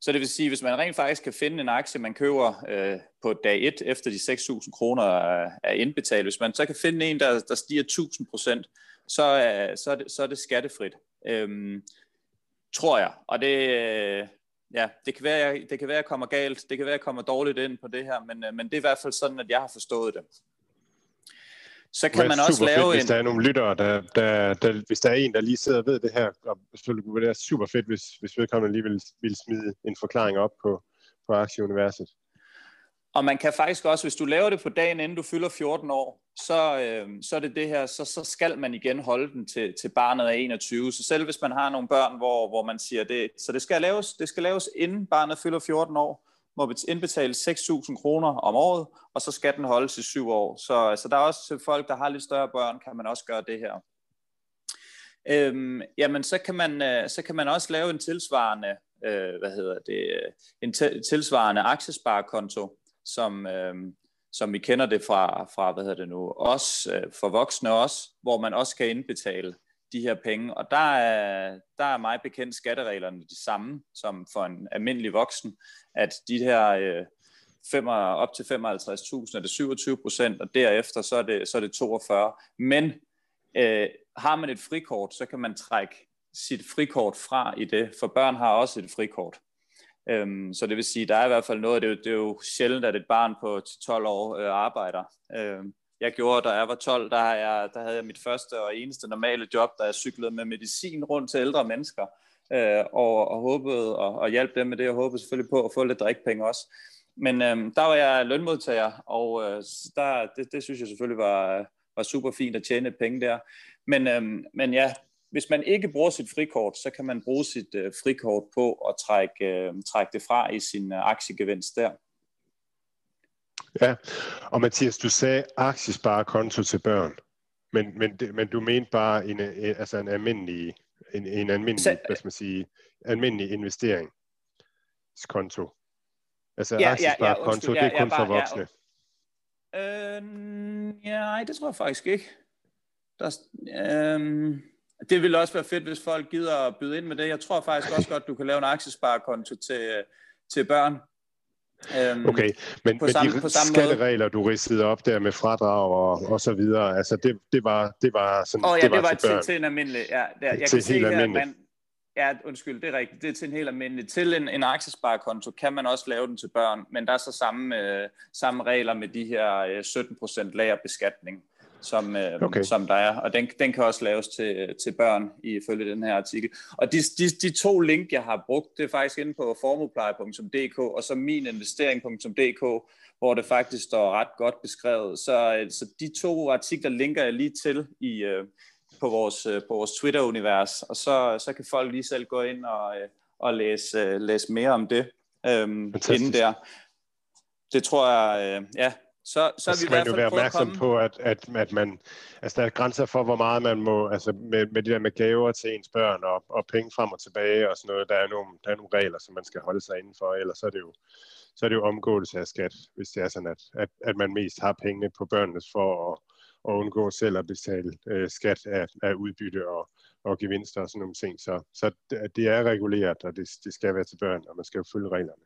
Så det vil sige, hvis man rent faktisk kan finde en aktie, man køber øh, på dag 1 efter de 6.000 kroner øh, er indbetalt, hvis man så kan finde en, der, der stiger 1.000 procent, så, er, så, er det, så er det skattefrit. Øhm, tror jeg. Og det, øh, ja, det kan, være, det kan være, jeg kommer galt, det kan være, jeg kommer dårligt ind på det her, men, øh, men det er i hvert fald sådan, at jeg har forstået det så kan man også lave fedt, en... Hvis der er nogle lyttere, der, der, der, hvis der er en, der lige sidder og ved det her, og selvfølgelig kunne det være super fedt, hvis, hvis vedkommende lige vil, vil smide en forklaring op på, på aktieuniverset. Og man kan faktisk også, hvis du laver det på dagen, inden du fylder 14 år, så, øh, så er det det her, så, så skal man igen holde den til, til barnet er 21. Så selv hvis man har nogle børn, hvor, hvor man siger det, så det skal laves, det skal laves inden barnet fylder 14 år, må indbetale 6.000 kroner om året, og så skal den holde i syv år. Så, så der er også til folk, der har lidt større børn, kan man også gøre det her. Øhm, jamen, så kan, man, øh, så kan man også lave en tilsvarende, øh, hvad hedder det, en tilsvarende aktiesparekonto, som, øh, som vi kender det fra, fra hvad hedder det nu, os, øh, for voksne også, hvor man også kan indbetale de her penge. Og der er, der er mig bekendt skattereglerne de samme som for en almindelig voksen, at de her øh, fem, op til 55.000 er det 27 procent, og derefter så er det, så er det 42. Men øh, har man et frikort, så kan man trække sit frikort fra i det, for børn har også et frikort. Øhm, så det vil sige, der er i hvert fald noget, det er jo, det er jo sjældent, at et barn på 12 år øh, arbejder. Øhm, jeg gjorde, da jeg var 12, der, jeg, der havde jeg mit første og eneste normale job, da jeg cyklede med medicin rundt til ældre mennesker, øh, og, og håbede og, og hjalp dem med det, og håbede selvfølgelig på at få lidt drikpenge også. Men øh, der var jeg lønmodtager, og øh, der, det, det synes jeg selvfølgelig var, var super fint at tjene penge der. Men, øh, men ja, hvis man ikke bruger sit frikort, så kan man bruge sit øh, frikort på at trække, øh, trække det fra i sin øh, aktiegevinst der. Ja, og Mathias, du sagde aktiesparekonto til børn, men, men, men du mente bare en, altså en almindelig, en, en almindelig, så, hvad skal man sige, almindelig investeringskonto. Altså ja, aktiesparekonto, ja, ja, det er kun ja, bare, for voksne. Ja, øh, ja, nej, det tror jeg faktisk ikke. Der, øh, det ville også være fedt, hvis folk gider at byde ind med det. Jeg tror faktisk også godt, du kan lave en aktiesparekonto til, til børn. Øhm, okay, men, på men samme, de på samme skatteregler, måde. du ridsede op der med fradrag og, og så videre, altså det, det, var, det var sådan, oh, ja, det var, det var til, til, til en almindelig, ja, der, jeg til kan se her, man, Ja, undskyld, det er rigtigt. Det er til en helt almindelig. Til en, en aktiesparekonto kan man også lave den til børn, men der er så samme, øh, samme regler med de her øh, 17% lagerbeskatning. Som, øh, okay. som der er. Og den, den kan også laves til, til børn ifølge den her artikel. Og de, de, de to link, jeg har brugt, det er faktisk inde på formuepleje.dk og så mininvestering.dk, hvor det faktisk står ret godt beskrevet. Så, øh, så de to artikler linker jeg lige til i, øh, på vores, øh, på vores Twitter-univers, og så, så kan folk lige selv gå ind og, øh, og læse, læse mere om det øhm, inden der. Det tror jeg, ja, så, så er vi i hvert fald være opmærksom på, at, at, at man, altså der er grænser for, hvor meget man må, altså med, med det der med gaver til ens børn og, og penge frem og tilbage og sådan noget, der er, nogle, der er nogle regler, som man skal holde sig indenfor, ellers så er det jo, så er det jo omgåelse af skat, hvis det er sådan, at, at, at man mest har pengene på børnenes for at, at undgå selv at betale øh, skat af, af udbytte og, og gevinster og sådan nogle ting. Så, så det er reguleret, og det, det skal være til børn, og man skal jo følge reglerne.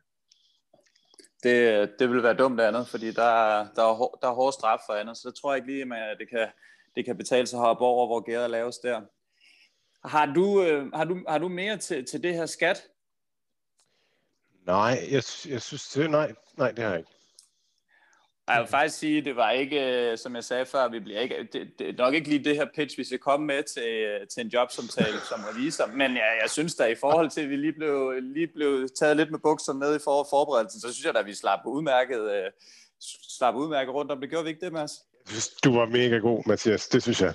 Det, det vil være dumt andet, fordi der, der, er, der er hårde straf for andet, så det tror jeg ikke lige, at det kan, det kan betale sig at hoppe over, hvor gæret laves der. Har du, øh, har du, har du mere til, til det her skat? Nej, jeg, jeg synes, det, nej, nej, det har jeg ikke. Jeg vil faktisk sige, det var ikke, øh, som jeg sagde før, vi bliver ikke, det, det er nok ikke lige det her pitch, vi skal komme med til, øh, til en jobsamtale som revisor, men jeg, jeg synes da i forhold til, at vi lige blev, lige blev taget lidt med bukserne ned i for, forberedelsen, så synes jeg da, at vi slap udmærket, øh, slap udmærket rundt om det. Gjorde vi ikke det, Mads? Du var mega god, Mathias. Det synes jeg.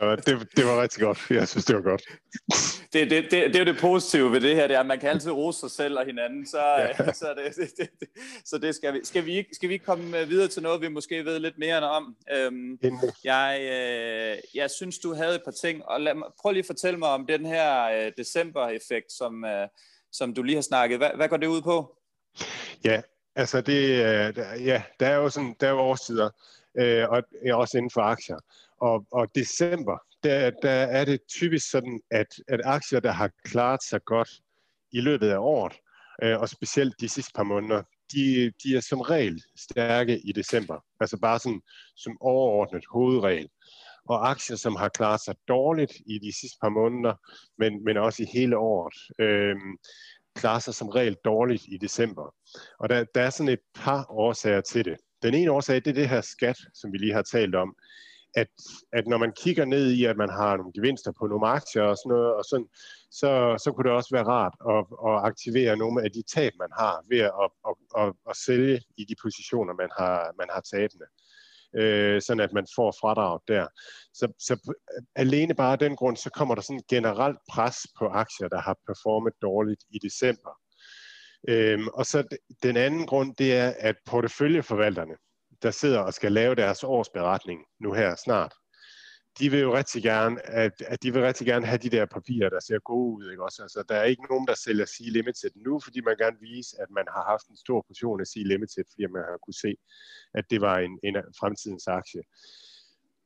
det, det var rigtig godt. Jeg synes, det var godt. Det, det, det, det er jo det positive ved det her, det er, at man kan altid rose sig selv og hinanden, så, ja. så, det, det, det, så det skal vi. Skal vi, ikke, skal vi ikke komme videre til noget, vi måske ved lidt mere om? Øhm, jeg, øh, jeg synes, du havde et par ting, og lad prøv lige at fortælle mig om den her øh, december-effekt, som, øh, som du lige har snakket. Hvad, hvad går det ud på? Ja, altså det, øh, ja, der er jo sådan, der er jo årstider, øh, og øh, også inden for aktier. Og, og december, der, der er det typisk sådan, at, at aktier, der har klaret sig godt i løbet af året, øh, og specielt de sidste par måneder, de, de er som regel stærke i december. Altså bare sådan som overordnet hovedregel. Og aktier, som har klaret sig dårligt i de sidste par måneder, men, men også i hele året, øh, klarer sig som regel dårligt i december. Og der, der er sådan et par årsager til det. Den ene årsag, det er det her skat, som vi lige har talt om. At, at når man kigger ned i, at man har nogle gevinster på nogle aktier og sådan noget, og sådan, så, så kunne det også være rart at, at aktivere nogle af de tab, man har ved at, at, at, at, sælge i de positioner, man har, man har tabende. Øh, sådan at man får fradrag der. Så, så alene bare af den grund, så kommer der sådan generelt pres på aktier, der har performet dårligt i december. Øhm, og så den anden grund, det er, at porteføljeforvalterne, der sidder og skal lave deres årsberetning nu her snart, de vil jo rigtig gerne, at, at de vil rigtig gerne have de der papirer, der ser gode ud. Ikke? Også, altså, der er ikke nogen, der sælger C Limited nu, fordi man gerne vil vise, at man har haft en stor portion af C Limited, fordi man har kunne se, at det var en, en fremtidens aktie.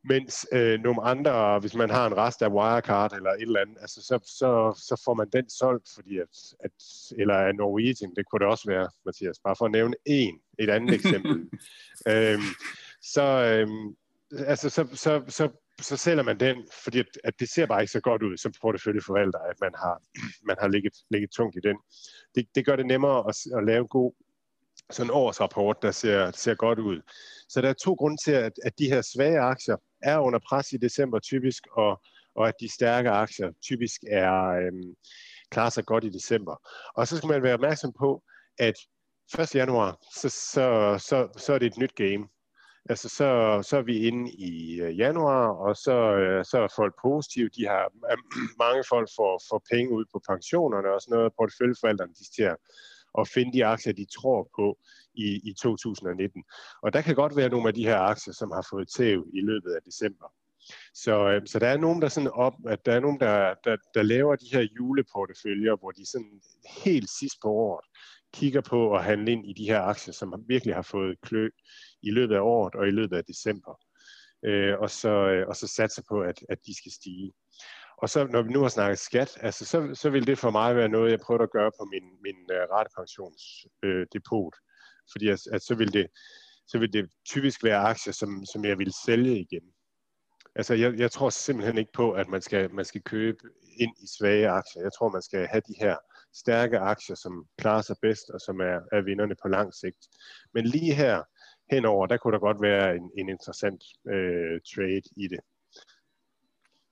Mens øh, nogle andre, hvis man har en rest af Wirecard eller et eller andet, altså, så, så, så får man den solgt, fordi at, at, eller af Norwegian, det kunne det også være, Mathias, bare for at nævne en, et andet eksempel. øhm, så, øhm, altså, så, så, så, så sælger man den, fordi at, at det ser bare ikke så godt ud som porteføljeforvalter, at man har, man har ligget, ligget tungt i den. Det, det gør det nemmere at, at lave en god sådan en årsrapport, der ser, ser godt ud. Så der er to grunde til, at, at de her svage aktier er under pres i december typisk, og, og at de stærke aktier typisk er øhm, klarer sig godt i december. Og så skal man være opmærksom på, at 1. januar, så, så, så, så er det et nyt game. Altså, så, så er vi inde i øh, januar, og så, øh, så er folk positive. De har, øh, mange folk får, får penge ud på pensionerne og sådan noget. Porteføljeforvalterne, de ser at finde de aktier, de tror på i, i 2019. Og der kan godt være nogle af de her aktier, som har fået tæv i løbet af december. Så, øh, så der er nogen, der sådan op, at der er nogen, der, der, der laver de her juleporteføljer, hvor de sådan helt sidst på året kigger på at handle ind i de her aktier, som virkelig har fået klø i løbet af året og i løbet af december. Øh, og, så, øh, og så satser på, at, at de skal stige. Og så når vi nu har snakket skat, altså, så, så vil det for mig være noget, jeg prøver at gøre på min, min uh, ratepensionsdepot. Øh, fordi at, at så, vil det, så vil det typisk være aktier, som, som jeg vil sælge igen. Altså, jeg, jeg tror simpelthen ikke på, at man skal, man skal købe ind i svage aktier. Jeg tror, man skal have de her stærke aktier, som klarer sig bedst, og som er, er vinderne på lang sigt. Men lige her, henover, der kunne der godt være en, en interessant øh, trade i det.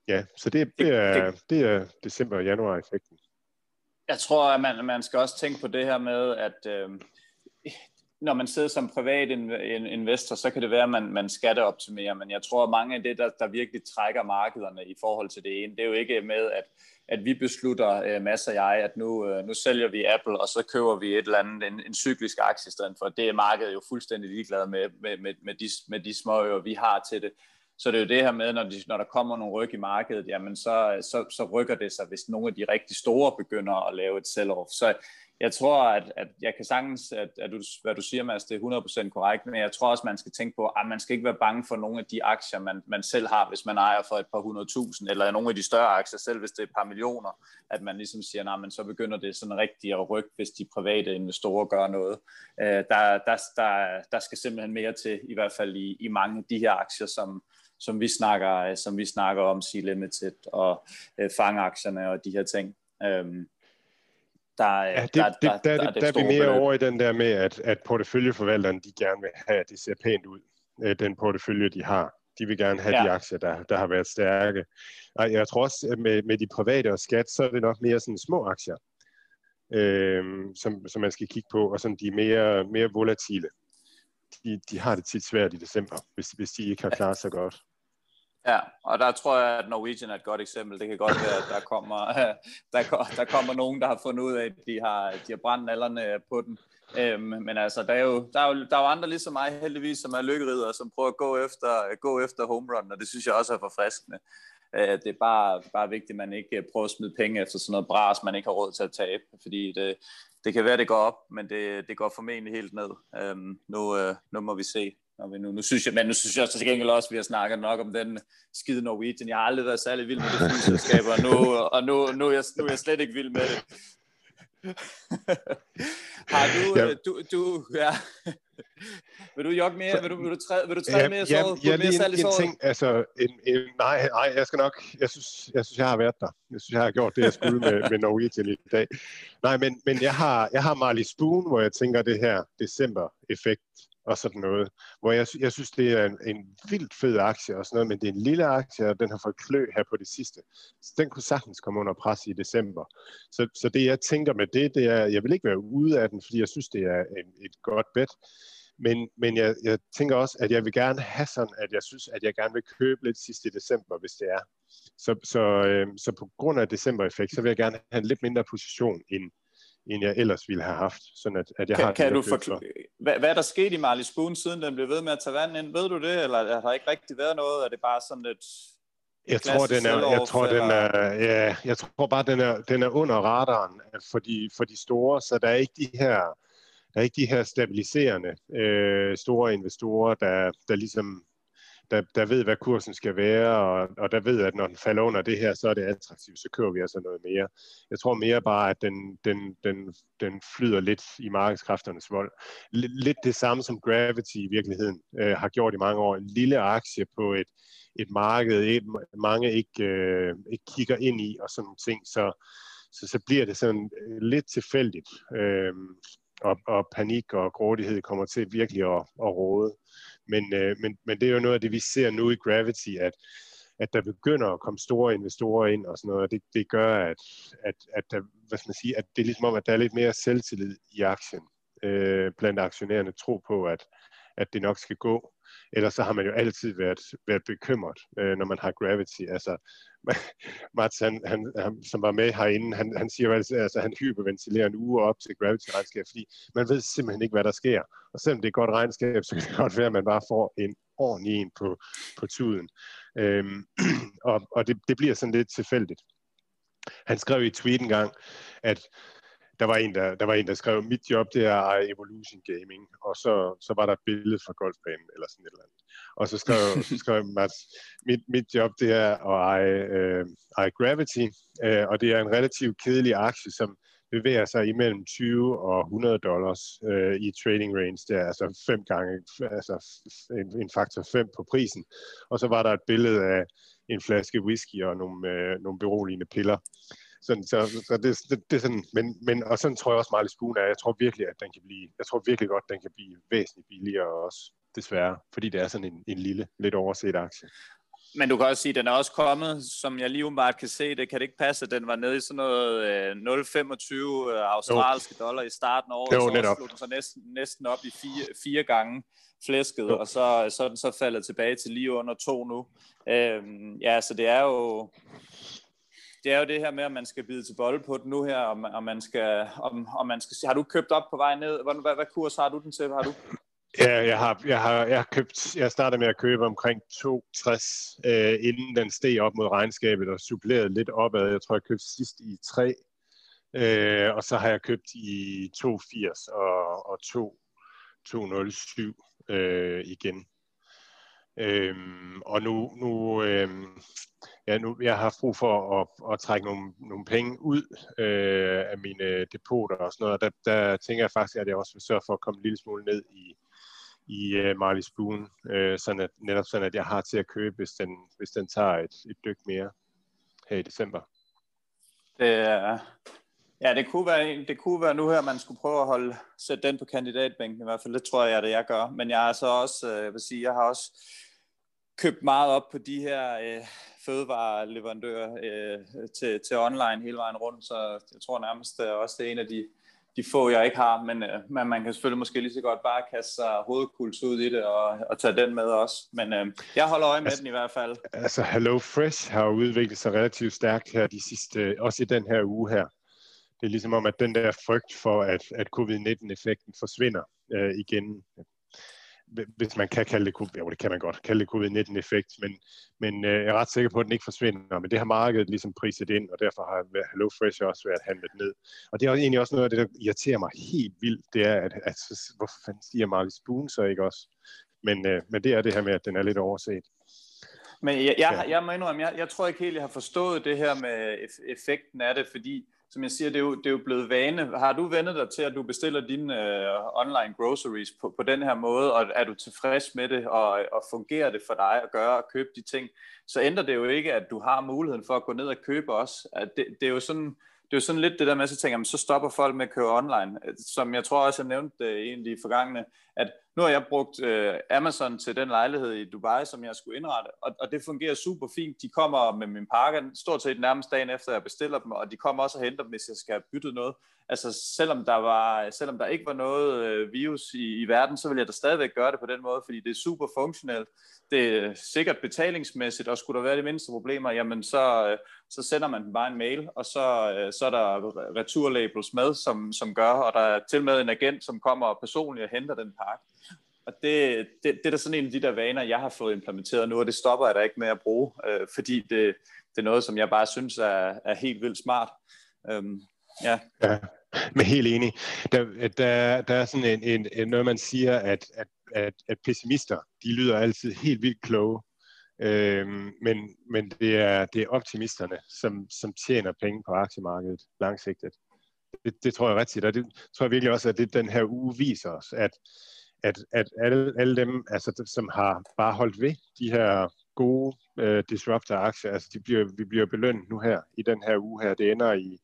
Ja, så det, det, er, det er december- og januar-effekten. Jeg tror, at man, man skal også tænke på det her med, at øh, når man sidder som privat investor, så kan det være, at man, man skatteoptimerer, men jeg tror, at mange af det, der, der virkelig trækker markederne i forhold til det ene, det er jo ikke med, at, at vi beslutter, øh, masser af jeg, at nu, øh, nu sælger vi Apple, og så køber vi et eller andet, en, en cyklisk aktie i stedet for. Det er markedet jo fuldstændig ligeglad med, med, med, med, de, med de små vi har til det. Så det er jo det her med, når, de, når der kommer nogle ryg i markedet, jamen så, så, så rykker det sig, hvis nogle af de rigtig store begynder at lave et sell-off. Så jeg tror, at, at jeg kan sagtens, at, at du, hvad du siger, Mads, det er 100% korrekt, men jeg tror også, man skal tænke på, at man skal ikke være bange for nogle af de aktier, man, man selv har, hvis man ejer for et par hundredtusind, eller nogle af de større aktier, selv hvis det er et par millioner, at man ligesom siger, nej, men så begynder det sådan rigtigt at rykke, hvis de private investorer gør noget. Øh, der, der, der, der skal simpelthen mere til, i hvert fald i, i mange af de her aktier, som, som vi snakker, som vi snakker om, C-Limited og øh, fangaktierne og de her ting. Øhm, der, ja, det, der, det, der, der, der, der, der er vi mere beløb. over i den der med, at, at porteføljeforvalteren, de gerne vil have, at det ser pænt ud, øh, den portefølje, de har. De vil gerne have ja. de aktier, der, der har været stærke. Og jeg tror også, at med, med de private og skat, så er det nok mere sådan små aktier, øh, som, som man skal kigge på, og sådan de er mere, mere volatile. De, de har det tit svært i december, hvis, hvis de ikke har klaret sig godt. Ja, og der tror jeg, at Norwegian er et godt eksempel. Det kan godt være, at der kommer, der, der kommer nogen, der har fundet ud af, at de har, de har brændt nallerne på den. Øhm, men altså, der er, jo, der, er jo, der er jo andre ligesom mig heldigvis, som er lykkeridere, som prøver at gå efter, gå efter home run, og det synes jeg også er forfriskende. Øh, det er bare, bare vigtigt, at man ikke prøver at smide penge efter sådan noget bras, man ikke har råd til at tabe, fordi det, det kan være, det går op, men det, det går formentlig helt ned. Øhm, nu, øh, nu må vi se. Når vi nu, nu synes jeg, men nu synes jeg også til gengæld også, at vi har snakket nok om den skide Norwegian. Jeg har aldrig været særlig vild med det flyselskab, og, nu, og nu, nu, er jeg, nu er jeg slet ikke vild med det. har du, ja. du, du, ja. vil du jogge mere? Vil du, vil du træde, vil du træde ja, mere ja, såret? Ja, mere lige en, en ting, altså, en, en, nej, nej, jeg skal nok, jeg synes, jeg synes, jeg har været der. Jeg synes, jeg har gjort det, jeg skulle med, med Norwegian i dag. Nej, men, men jeg har, jeg har Marley Spoon, hvor jeg tænker det her december-effekt og sådan noget. Hvor jeg, jeg synes, det er en, en vildt fed aktie og sådan noget, men det er en lille aktie, og den har fået klø her på det sidste. Så den kunne sagtens komme under pres i december. Så, så det, jeg tænker med det, det er, jeg vil ikke være ude af den, fordi jeg synes, det er en, et godt bet. Men, men jeg, jeg tænker også, at jeg vil gerne have sådan, at jeg synes, at jeg gerne vil købe lidt sidst i december, hvis det er. Så, så, øh, så på grund af december-effekt, så vil jeg gerne have en lidt mindre position end, end jeg ellers ville have haft. Sådan at, at jeg kan, har kan du forklare, hvad, hvad er der sket i Marley Spoon, siden den blev ved med at tage vand ind? Ved du det, eller har der ikke rigtig været noget? Er det bare sådan lidt... Jeg tror, den er, jeg tror, den er, ja, jeg tror bare, den er, den er under radaren for de, for de store, så der er ikke de her, der er ikke de her stabiliserende øh, store investorer, der, der ligesom der, der ved, hvad kursen skal være, og, og der ved, at når den falder under det her, så er det attraktivt, så kører vi altså noget mere. Jeg tror mere bare, at den, den, den, den flyder lidt i markedskræfternes vold. Lidt det samme som Gravity i virkeligheden øh, har gjort i mange år. En lille aktie på et, et marked, et, mange ikke, øh, ikke kigger ind i, og sådan nogle ting, så, så, så bliver det sådan øh, lidt tilfældigt. Øh, og, og panik og grådighed kommer til virkelig at, at råde. Men, øh, men, men det er jo noget af det, vi ser nu i Gravity, at, at der begynder at komme store investorer ind og sådan noget, og det, det gør, at, at, at, der, hvad skal man sige, at det er ligesom om, at der er lidt mere selvtillid i aktien øh, blandt aktionærerne, tro på, at, at det nok skal gå. Ellers så har man jo altid været, været bekymret, øh, når man har Gravity. Altså, Mats, han, han, han, som var med herinde, han, han siger jo altså, altså, han hyperventilerer en uge op til Gravity-regnskab, fordi man ved simpelthen ikke, hvad der sker. Og selvom det er et godt regnskab, så kan det godt være, at man bare får en ordentlig en på, på tuden. Øhm, og og det, det bliver sådan lidt tilfældigt. Han skrev i et tweet en gang, at der var en, der, der, var en, der skrev, mit job det er Evolution Gaming, og så, så var der et billede fra golfbanen, eller sådan et eller andet. Og så skrev, så skrev Mats, mit, mit job det er at eje, øh, eje Gravity, øh, og det er en relativt kedelig aktie, som bevæger sig imellem 20 og 100 dollars øh, i trading range. Det er altså fem gange, altså en, en faktor 5 på prisen. Og så var der et billede af en flaske whisky og nogle, øh, nogle beroligende piller. Sådan, så, så det, det, det er sådan, men, men, og sådan tror jeg også, Marley Spoon er. Jeg tror virkelig, at den kan blive, jeg tror virkelig godt, den kan blive væsentligt billigere også desværre, fordi det er sådan en, en lille, lidt overset aktie. Men du kan også sige, at den er også kommet, som jeg lige umiddelbart kan se, det kan det ikke passe, at den var nede i sådan noget øh, 0,25 øh, australske jo. dollar i starten af året, jo, så slog den så næsten, næsten op i fire, fire gange flæsket, jo. og så, så er den så faldet tilbage til lige under to nu. Øhm, ja, så det er jo det er jo det her med, at man skal bide til bold på den nu her, og, og man skal, om, om man skal, har du købt op på vej ned? Hvad, hvad, hvad kurs har du den til? Har du? Ja, jeg har, jeg har, jeg har købt, jeg startede med at købe omkring 2,60, øh, inden den steg op mod regnskabet og supplerede lidt opad. Jeg tror, jeg købte sidst i 3, øh, og så har jeg købt i 2,80 og, og 2, 2,07 øh, igen. Øhm, og nu, nu, øhm, ja, nu jeg har brug for at, at trække nogle, nogle penge ud øh, af mine øh, depoter og sådan noget. Der, der tænker jeg faktisk, at jeg også vil sørge for at komme en lille smule ned i, i øh, uh, Marley Spoon, øh, sådan at, netop sådan, at jeg har til at købe, hvis den, hvis den tager et, et dyk mere her i december. Det er, ja, det kunne, være, det kunne være nu her, man skulle prøve at holde, sætte den på kandidatbænken i hvert fald. Det tror jeg, det jeg gør. Men jeg er så også, øh, jeg vil sige, jeg har også købt meget op på de her øh, fødevareleverandører øh, til, til online hele vejen rundt, så jeg tror nærmest øh, også, det er en af de, de få, jeg ikke har, men, øh, men man kan selvfølgelig måske lige så godt bare kaste sig hovedkuls ud i det og, og tage den med også. Men øh, jeg holder øje med altså, den i hvert fald. Altså Hello Fresh har udviklet sig relativt stærkt her de sidste, også i den her uge her. Det er ligesom om, at den der frygt for, at, at covid-19-effekten forsvinder øh, igen hvis man kan kalde det, jo, det kan man godt, kalde det covid-19-effekt, men, men øh, jeg er ret sikker på, at den ikke forsvinder, men det har markedet ligesom priset ind, og derfor har HelloFresh også været handlet ned. Og det er egentlig også noget af det, der irriterer mig helt vildt, det er, at, at hvorfor fanden stiger Marley Spoon så ikke også? Men, øh, men det er det her med, at den er lidt overset. Men jeg, jeg, jeg må indrømme, jeg, jeg tror ikke helt, jeg har forstået det her med effekten af det, fordi som jeg siger, det er, jo, det er jo blevet vane. Har du vendet dig til, at du bestiller dine øh, online groceries på, på den her måde, og er du tilfreds med det, og, og fungerer det for dig at gøre og købe de ting, så ændrer det jo ikke, at du har muligheden for at gå ned og købe også. At det, det er jo sådan, det er jo sådan lidt det der med, at så tænker, så stopper folk med at køre online. Som jeg tror også, jeg nævnte øh, det egentlig i forgangene, at nu har jeg brugt øh, Amazon til den lejlighed i Dubai, som jeg skulle indrette, og, og det fungerer super fint. De kommer med min pakke stort set nærmest dagen efter, jeg bestiller dem, og de kommer også og henter dem, hvis jeg skal have byttet noget. Altså selvom der, var, selvom der ikke var noget øh, virus i, i verden, så vil jeg da stadigvæk gøre det på den måde, fordi det er super funktionelt. Det er sikkert betalingsmæssigt, og skulle der være de mindste problemer, jamen så, øh, så sender man dem bare en mail, og så, øh, så er der returlabels med, som, som gør, og der er til med en agent, som kommer personligt og henter den pakke. Og det, det, det er da sådan en af de der vaner, jeg har fået implementeret nu, og det stopper jeg da ikke med at bruge, øh, fordi det, det er noget, som jeg bare synes er, er helt vildt smart. Øhm, ja. ja, men helt enig. Der, der, der er sådan en, en, en, noget, man siger, at, at, at, at pessimister, de lyder altid helt vildt kloge. Øhm, men men det, er, det er optimisterne, som, som tjener penge på aktiemarkedet langsigtet. Det, det tror jeg ret og det tror jeg virkelig også, at det den her uge viser os, at at, at alle, alle dem, altså, som har bare holdt ved de her gode øh, disruptor-aktier, altså de bliver, vi bliver belønnet nu her, i den her uge her. Det ender i,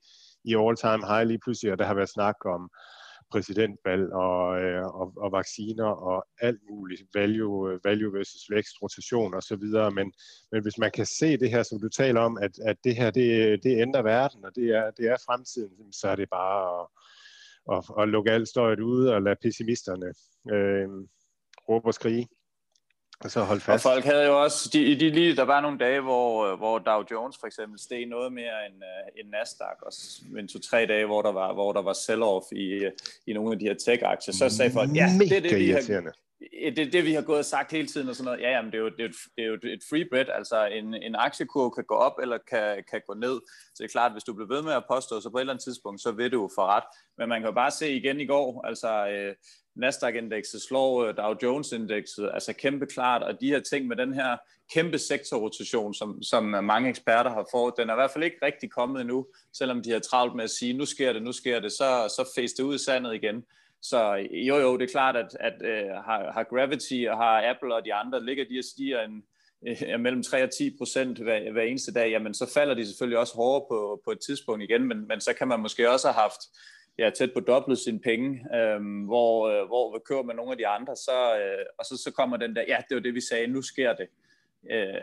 i all-time high lige pludselig, og der har været snak om præsidentvalg og, øh, og, og vacciner og alt muligt, value, value versus vækst, rotation og så videre. Men, men hvis man kan se det her, som du taler om, at, at det her, det, det ændrer verden, og det er, det er fremtiden, så er det bare at, at, at lukke alt støjet ude og lade pessimisterne øh, råbe og skrige. Og så holde fast. Og folk havde jo også, de, de, lige, der var nogle dage, hvor, hvor Dow Jones for eksempel steg noget mere end, uh, end Nasdaq, og en to-tre dage, hvor der var, hvor der var sell-off i, i nogle af de her tech-aktier. Så sagde folk, ja, det er det, vi har, det er det, vi har gået og sagt hele tiden, og sådan noget. Ja, jamen, det er jo, det er jo, det er jo et free bet, altså en, en aktiekurve kan gå op, eller kan, kan gå ned. Så det er klart, hvis du bliver ved med at påstå, så på et eller andet tidspunkt, så vil du jo få ret. Men man kan jo bare se igen i går, altså øh, Nasdaq-indekset slår øh, Dow Jones-indekset, altså kæmpe klart, og de her ting med den her kæmpe sektorrotation, som, som øh, mange eksperter har fået, den er i hvert fald ikke rigtig kommet endnu, selvom de har travlt med at sige, nu sker det, nu sker det, så, så fæs det ud i sandet igen. Så øh, jo jo, det er klart, at, at uh, har, har Gravity og har Apple og de andre, ligger de og stiger en, uh, mellem 3 og 10 procent hver, hver eneste dag, jamen så falder de selvfølgelig også hårdere på, på et tidspunkt igen, men, men så kan man måske også have haft ja, tæt på dobbelt sine penge, øh, hvor, øh, hvor vi kører med nogle af de andre, så, øh, og så, så kommer den der, ja, det var det, vi sagde, nu sker det. Øh,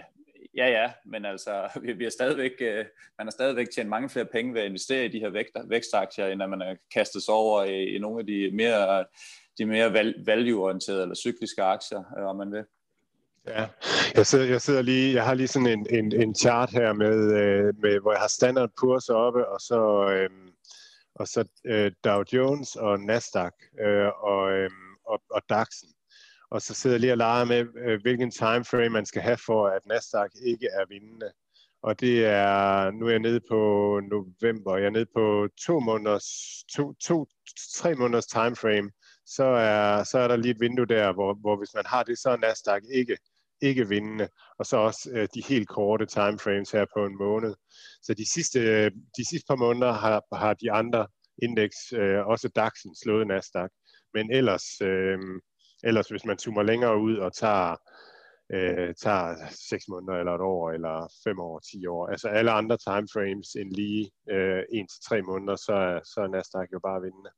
ja, ja, men altså, vi, vi er stadigvæk, øh, man har stadigvæk tjent mange flere penge ved at investere i de her vægt, vækstaktier, end at man er kastet sig over i, i nogle af de mere, de mere value-orienterede eller cykliske aktier, øh, om man vil. Ja, jeg sidder, jeg sidder lige, jeg har lige sådan en, en, en chart her med, øh, med, hvor jeg har standard kurs oppe, og så, øh, og så øh, Dow Jones og Nasdaq øh, og, øh, og, og DAX'en. Og så sidder jeg lige og leger med, øh, hvilken timeframe man skal have for, at Nasdaq ikke er vindende. Og det er, nu er jeg nede på november, jeg er nede på to måneders, to, to, tre måneders timeframe, så er, så er der lige et vindue der, hvor, hvor hvis man har det, så er Nasdaq ikke ikke vindende, og så også øh, de helt korte timeframes her på en måned. Så de sidste, øh, de sidste par måneder har, har de andre indeks, øh, også DAX'en, slået Nasdaq. Men ellers, øh, ellers, hvis man zoomer længere ud og tager, øh, tager 6 måneder eller et år, eller 5 år, 10 år, altså alle andre timeframes end lige øh, 1-3 måneder, så, så er Nasdaq jo bare vindende.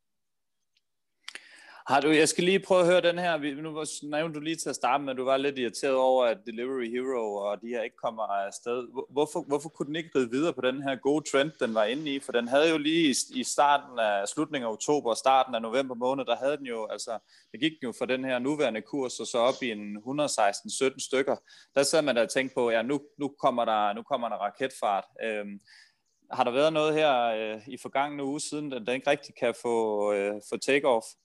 Har du, jeg skal lige prøve at høre den her. Nu nævnte du lige til at starte med, at du var lidt irriteret over, at Delivery Hero og de her ikke kommer afsted. Hvorfor, hvorfor kunne den ikke ride videre på den her gode trend, den var inde i? For den havde jo lige i starten af slutningen af oktober og starten af november måned, der havde den jo, altså, det gik jo fra den her nuværende kurs og så op i en 116-17 stykker. Der sad man da og tænkte på, ja, nu, nu, kommer, der, nu kommer der raketfart. Øhm, har der været noget her øh, i forgangne uge siden, den, den ikke rigtig kan få, øh, få take-off?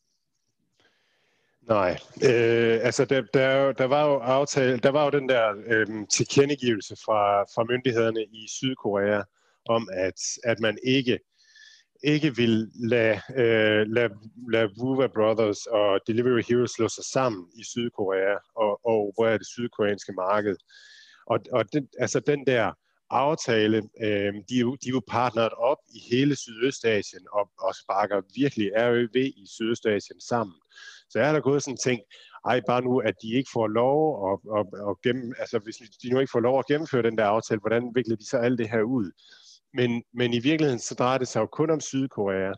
Nej, øh, altså der, der, der var jo aftale, der var jo den der øh, tilkendegivelse fra, fra myndighederne i Sydkorea om, at, at man ikke ikke vil lade, øh, lade, lade Wuva Brothers og Delivery Heroes slå sig sammen i Sydkorea og, og hvor er det sydkoreanske marked. Og, og den, altså den der aftale, øh, de, er jo, de er jo partneret op i hele Sydøstasien og, og sparker virkelig RØV i Sydøstasien sammen. Så er da gået sådan en ting, ej bare nu, at de ikke får lov at, at, at gennem, altså hvis de nu ikke får lov at gennemføre den der aftale, hvordan vikler de så alt det her ud? Men, men i virkeligheden så drejer det sig jo kun om Sydkorea.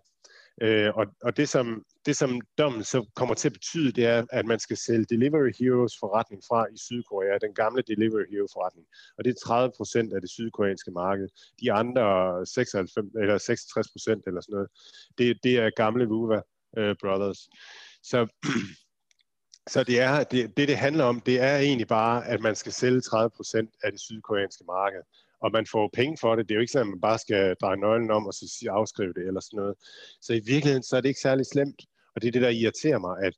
Øh, og og det, som, det, som dommen så kommer til at betyde, det er, at man skal sælge Delivery Heroes forretning fra i Sydkorea, den gamle Delivery Hero forretning. Og det er 30 procent af det sydkoreanske marked. De andre 96, eller 66 procent eller sådan noget, det, det er gamle Vuva øh, Brothers. Så, så det, er, det, det, det handler om, det er egentlig bare, at man skal sælge 30% af det sydkoreanske marked. Og man får penge for det. Det er jo ikke sådan, at man bare skal dreje nøglen om og så afskrive det eller sådan noget. Så i virkeligheden, så er det ikke særlig slemt. Og det er det, der irriterer mig, at,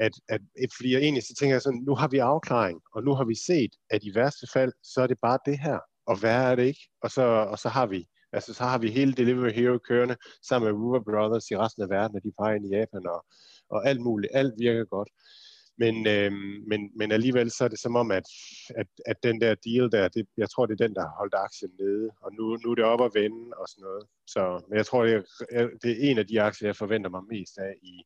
at, at, at fordi jeg egentlig så tænker jeg sådan, nu har vi afklaring, og nu har vi set, at i værste fald, så er det bare det her, og hvad er det ikke. Og så, og så har vi Altså, så har vi hele Delivery Hero kørende sammen med Uber Brothers i resten af verden, og de peger ind i Japan, og, og alt muligt. Alt virker godt. Men, øh, men, men alligevel så er det som om, at, at, at den der deal der, det, jeg tror, det er den, der har holdt aktien nede. Og nu, nu er det op at vende og sådan noget. Så, men jeg tror, det er, det er en af de aktier, jeg forventer mig mest af i,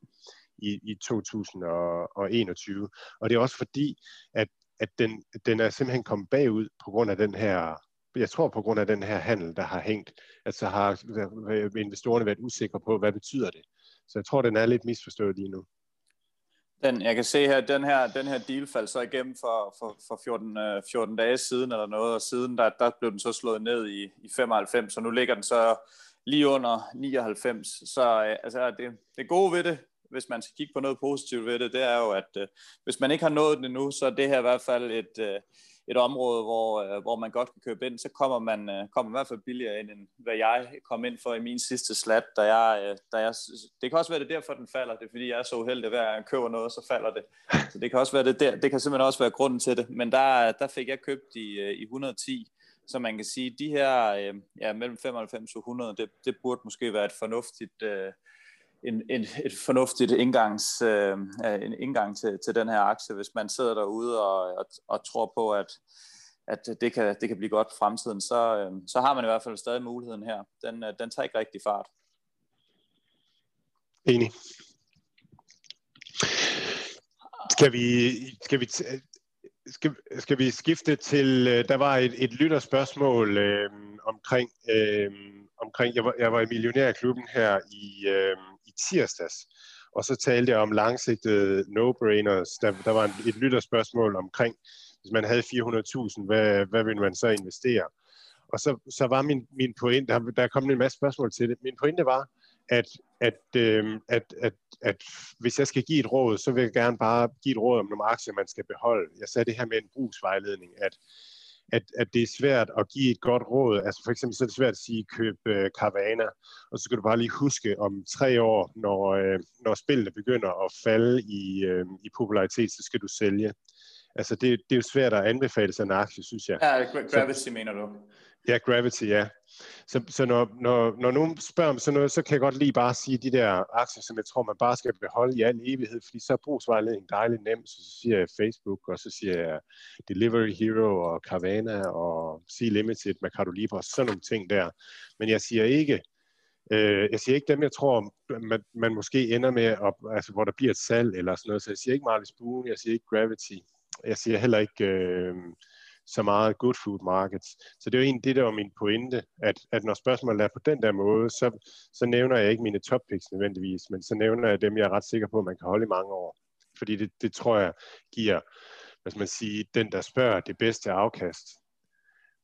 i, i 2021. Og det er også fordi, at, at den, den er simpelthen kommet bagud på grund af den her jeg tror på grund af den her handel, der har hængt, at så har investorerne været usikre på, hvad betyder det. Så jeg tror, den er lidt misforstået lige nu. Den, jeg kan se her, den her, den her deal faldt så igennem for, for, for 14, 14 øh, dage siden eller noget, og siden der, der blev den så slået ned i, i 95, så nu ligger den så lige under 99. Så øh, altså, det, det gode ved det, hvis man skal kigge på noget positivt ved det, det er jo, at øh, hvis man ikke har nået det endnu, så er det her i hvert fald et, øh, et område, hvor, øh, hvor man godt kan købe ind, så kommer man, øh, kommer man i hvert fald billigere ind, end hvad jeg kom ind for i min sidste slat, da jeg, øh, da jeg, det kan også være det derfor, den falder, det er fordi jeg er så uheldig, hver gang jeg køber noget, så falder det. Så det kan også være det der, det kan simpelthen også være grunden til det, men der, der fik jeg købt i, øh, i 110, så man kan sige, de her øh, ja, mellem 95 og 100, det, det burde måske være et fornuftigt, øh, en, en, et fornuftigt indgangs, øh, en indgang til, til den her aktie, hvis man sidder derude og, og, og tror på, at, at det, kan, det kan blive godt i fremtiden, så, øh, så har man i hvert fald stadig muligheden her. Den, øh, den tager ikke rigtig fart. Enig. Skal vi, skal vi, skal, skal vi skifte til, øh, der var et, et lytterspørgsmål øh, omkring, øh, omkring jeg, var, jeg var i millionærklubben her i, øh, tirsdags. Og så talte jeg om langsigtede no-brainers. Der, der var et lytterspørgsmål omkring, hvis man havde 400.000, hvad, hvad ville man så investere? Og så, så var min, min pointe, der, der kom en masse spørgsmål til det, min pointe var, at, at, øh, at, at, at hvis jeg skal give et råd, så vil jeg gerne bare give et råd om nogle aktier, man skal beholde. Jeg sagde det her med en brugsvejledning, at, at, at det er svært at give et godt råd. Altså for eksempel så er det svært at sige, køb øh, Carvana, og så skal du bare lige huske om tre år, når, øh, når spillene begynder at falde i, øh, i popularitet, så skal du sælge. Altså det, det er jo svært at anbefale sig en aktie, synes jeg. Ja, Gravity så, mener du? Ja, Gravity, ja. Så, så når, når, når nogen spørger om sådan noget, så kan jeg godt lige bare sige de der aktier, som jeg tror, man bare skal beholde i al evighed, fordi så er brugsvejledning dejligt nemt. Så siger jeg Facebook, og så siger jeg Delivery Hero og Carvana og Sea Limited, Mercado Libre og sådan nogle ting der. Men jeg siger ikke, øh, jeg siger ikke dem, jeg tror, man, man måske ender med, at, altså, hvor der bliver et salg eller sådan noget. Så jeg siger ikke Marley Spoon, jeg siger ikke Gravity. Jeg siger heller ikke... Øh, så meget good food markets. Så det er jo egentlig det, der var min pointe, at, at når spørgsmålet er på den der måde, så, så nævner jeg ikke mine top picks nødvendigvis, men så nævner jeg dem, jeg er ret sikker på, at man kan holde i mange år. Fordi det, det tror jeg giver, hvad skal man sige, den der spørger det bedste afkast.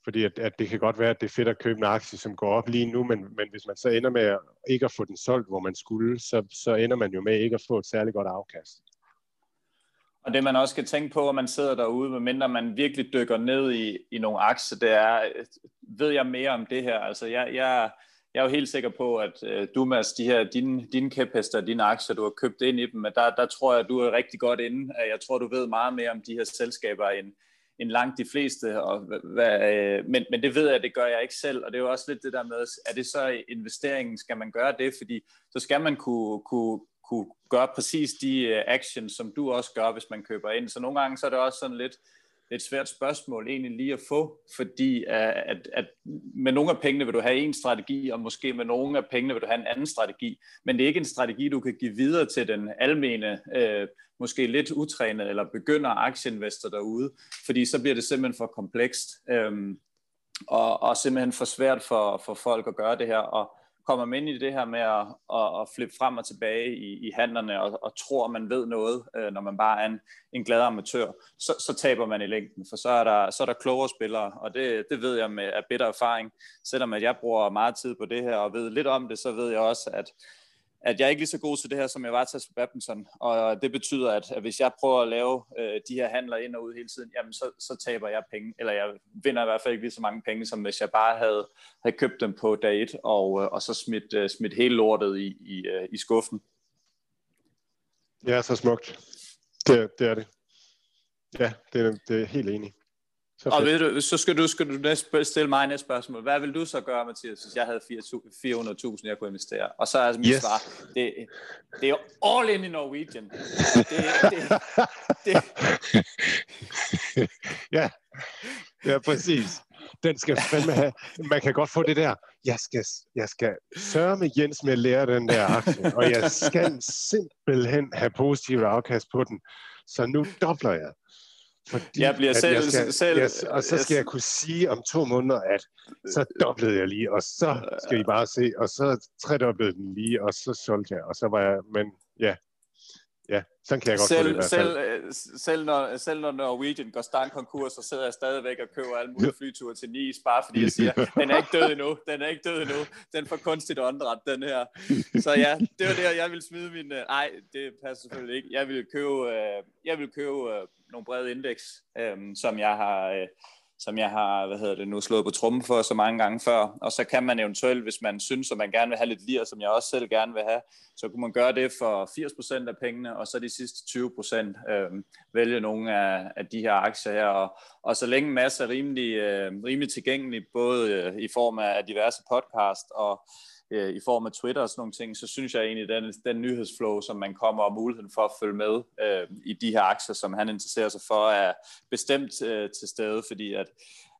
Fordi at, at det kan godt være, at det er fedt at købe en aktie, som går op lige nu, men, men hvis man så ender med ikke at få den solgt, hvor man skulle, så, så ender man jo med ikke at få et særligt godt afkast. Og det man også skal tænke på, at man sidder derude, medmindre man virkelig dykker ned i, i nogle aktier, det er, øh, ved jeg mere om det her? Altså jeg, jeg, jeg er jo helt sikker på, at øh, du, Mads, de her, dine, dine kæphester, dine aktier, du har købt ind i dem, der, der tror jeg, at du er rigtig godt inde. Øh, jeg tror, du ved meget mere om de her selskaber, end, end langt de fleste. Og, hvad, øh, men, men det ved jeg, det gør jeg ikke selv. Og det er jo også lidt det der med, er det så investeringen, skal man gøre det? Fordi så skal man kunne, kunne kunne gøre præcis de øh, actions, som du også gør, hvis man køber ind. Så nogle gange så er det også sådan lidt et svært spørgsmål egentlig lige at få, fordi øh, at, at med nogle af pengene vil du have en strategi, og måske med nogle af pengene vil du have en anden strategi, men det er ikke en strategi, du kan give videre til den almene, øh, måske lidt utrænede eller begynder aktieinvestor derude, fordi så bliver det simpelthen for komplekst, øh, og, og simpelthen for svært for, for folk at gøre det her, og kommer man ind i det her med at, at, at flippe frem og tilbage i, i handlerne og, og tror, man ved noget, øh, når man bare er en, en glad amatør, så, så taber man i længden, for så er der, så er der klogere spillere, og det, det ved jeg med af bitter erfaring. Selvom at jeg bruger meget tid på det her og ved lidt om det, så ved jeg også, at at jeg er ikke lige så god til det her, som jeg var til badminton. Og det betyder, at, hvis jeg prøver at lave øh, de her handler ind og ud hele tiden, jamen så, så taber jeg penge. Eller jeg vinder i hvert fald ikke lige så mange penge, som hvis jeg bare havde, havde købt dem på dag 1, og, øh, og så smidt, øh, smidt hele lortet i, i, øh, i skuffen. Ja, så smukt. Det, det er det. Ja, det er, det er helt enig. Så og ved du, så skal du, skal du næste, stille mig næste spørgsmål. Hvad vil du så gøre, Mathias, hvis jeg havde 400.000, jeg kunne investere? Og så er altså mit yes. svar, det, det er all in i Norwegian. Det, det, det. ja, ja, præcis. Den skal fandme have. Man kan godt få det der. Jeg skal, jeg skal sørge med Jens med at lære den der aktie, og jeg skal simpelthen have positivt afkast på den. Så nu dobler jeg. Fordi jeg bliver selv, jeg skal, selv jeg, og så skal jeg kunne sige om to måneder, at så doblede jeg lige, og så skal I bare se, og så tredoblede den lige, og så solgte jeg, og så var jeg, men ja, ja, sådan kan jeg godt selv, det selv, øh, selv, når, selv når Norwegian går stank konkurs, så sidder jeg stadigvæk og køber alle mulige flyture til Nice, bare fordi jeg siger, den er ikke død endnu, den er ikke død endnu, den får kunstigt åndedræt, den her. Så ja, det var det, jeg ville smide min, nej, det passer selvfølgelig ikke, jeg vil købe, jeg vil købe nogle brede indeks, øh, som jeg har... Som jeg har hvad hedder det, nu slået på trummen for så mange gange før. Og så kan man eventuelt, hvis man synes, at man gerne vil have lidt lir, som jeg også selv gerne vil have, så kunne man gøre det for 80% af pengene, og så de sidste 20% øh, vælge nogle af, af de her aktier her. Og, og så længe masser er rimelig, øh, rimelig tilgængelig, både øh, i form af diverse podcast og øh, i form af Twitter og sådan nogle ting, så synes jeg egentlig, den, den nyhedsflow, som man kommer og muligheden for at følge med øh, i de her aktier, som han interesserer sig for, er bestemt øh, til stede, fordi at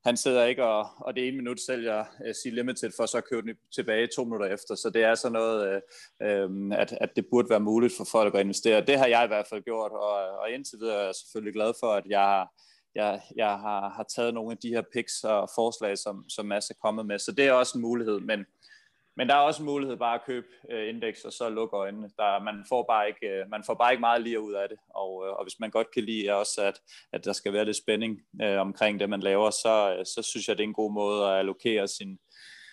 han sidder ikke og, og det ene minut sælger uh, Sea Limited for så at købe den tilbage to minutter efter. Så det er sådan noget, uh, um, at, at det burde være muligt for folk at investere. Det har jeg i hvert fald gjort, og, og indtil videre er jeg selvfølgelig glad for, at jeg jeg, jeg har, har taget nogle af de her picks og forslag, som, som Mads er kommet med. Så det er også en mulighed, men men der er også mulighed bare at købe øh, indeks og så lukke øjnene. Der, man, får bare ikke, øh, man får bare ikke meget lige ud af det. Og, øh, og hvis man godt kan lide også, at, at der skal være lidt spænding øh, omkring det, man laver, så, øh, så synes jeg, det er en god måde at allokere sin,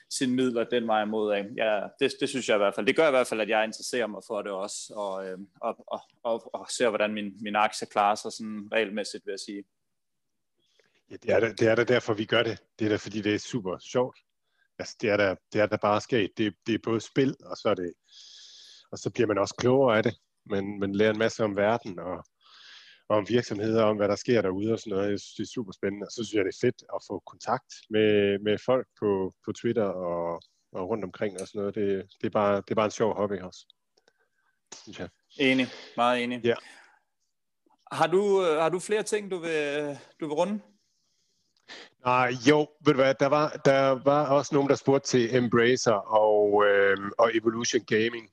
sine midler den vej imod af. Ja, det, det synes jeg i hvert fald. Det gør i hvert fald, at jeg interesserer mig for det også, og, øh, og, og, og, og ser, hvordan min, min aktie klarer sig sådan regelmæssigt, vil jeg sige. Ja, det er, det er da derfor, vi gør det. Det er da, fordi det er super sjovt altså, det, er der, det er der bare sket. Det, det er både spil, og så, er det, og så bliver man også klogere af det. Man, man lærer en masse om verden, og, og om virksomheder, om hvad der sker derude og sådan noget. Jeg synes, det er super spændende. Og så synes jeg, det er fedt at få kontakt med, med folk på, på Twitter og, og rundt omkring og sådan noget. Det, det, er bare, det er bare en sjov hobby også. Synes jeg. Enig. Meget enig. Ja. Har du, har du flere ting, du vil, du vil runde? Nej, jo, ved du hvad, der var, der var også nogen, der spurgte til Embracer og, øh, og Evolution Gaming.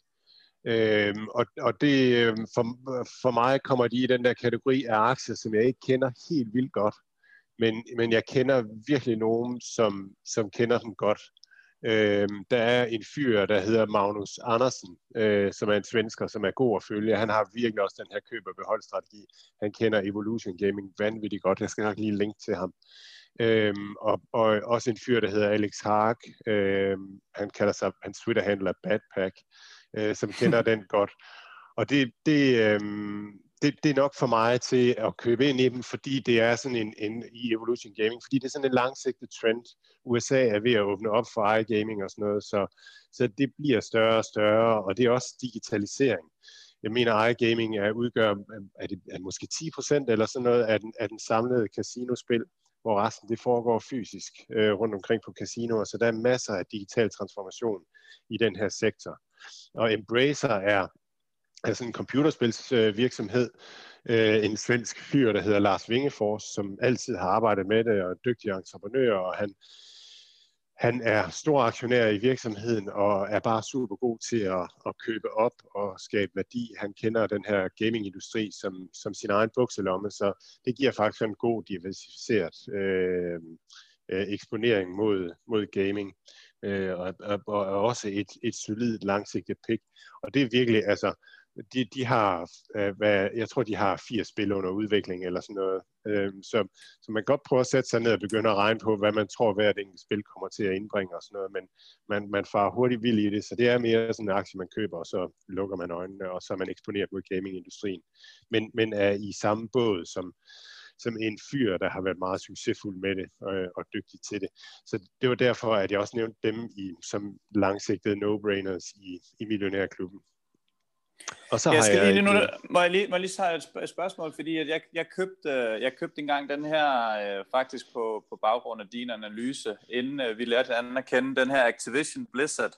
Øhm, og, og det, øhm, for, for mig kommer de i den der kategori af aktier, som jeg ikke kender helt vildt godt. Men, men jeg kender virkelig nogen, som, som kender dem godt. Øhm, der er en fyr, der hedder Magnus Andersen, øh, som er en svensker, som er god at følge. Han har virkelig også den her køb- og beholdstrategi. Han kender Evolution Gaming vanvittigt godt. Jeg skal nok lige linke til ham. Øhm, og, og også en fyr, der hedder Alex Haag. Øhm, han kalder sig, hans Twitter-handler Badpack, øh, som kender den godt. Og det, det, øhm, det, det er nok for mig til at købe ind i dem, fordi det er sådan en, en i Evolution Gaming, fordi det er sådan en langsigtet trend. USA er ved at åbne op for iGaming og sådan noget, så, så det bliver større og større, og det er også digitalisering. Jeg mener, iGaming er udgør er det, er måske 10% eller sådan noget af den, af den samlede casinospil hvor resten det foregår fysisk øh, rundt omkring på casinoer, så der er masser af digital transformation i den her sektor. Og Embracer er, er sådan en computerspilsvirksomhed, øh, en svensk fyr, der hedder Lars Vingefors, som altid har arbejdet med det, og er dygtig entreprenør, og han han er stor aktionær i virksomheden og er bare super god til at, at købe op og skabe værdi. Han kender den her gamingindustri som, som sin egen bukselomme, så det giver faktisk en god diversificeret øh, øh, eksponering mod, mod gaming. Øh, og, og, og også et, et solidt langsigtet pick. Og det er virkelig, altså, de, de har, øh, hvad, jeg tror, de har fire spil under udvikling eller sådan noget. Øh, så, så man kan godt prøve at sætte sig ned og begynde at regne på, hvad man tror, hvert enkelt spil kommer til at indbringe og sådan noget, men man, man farer hurtigt vild i det, så det er mere sådan en aktie, man køber, og så lukker man øjnene, og så er man eksponeret mod gamingindustrien. Men, men er i samme båd som, som en fyr, der har været meget succesfuld med det øh, og dygtig til det. Så det var derfor, at jeg også nævnte dem i, som langsigtede no-brainers i, i Millionærklubben. Og så jeg har jeg lige, nu, må jeg lige, må jeg lige tage et spørgsmål, fordi at jeg, jeg, købte, jeg købte engang den her, øh, faktisk på, på baggrund af din analyse, inden øh, vi lærte hinanden at kende den her Activision Blizzard.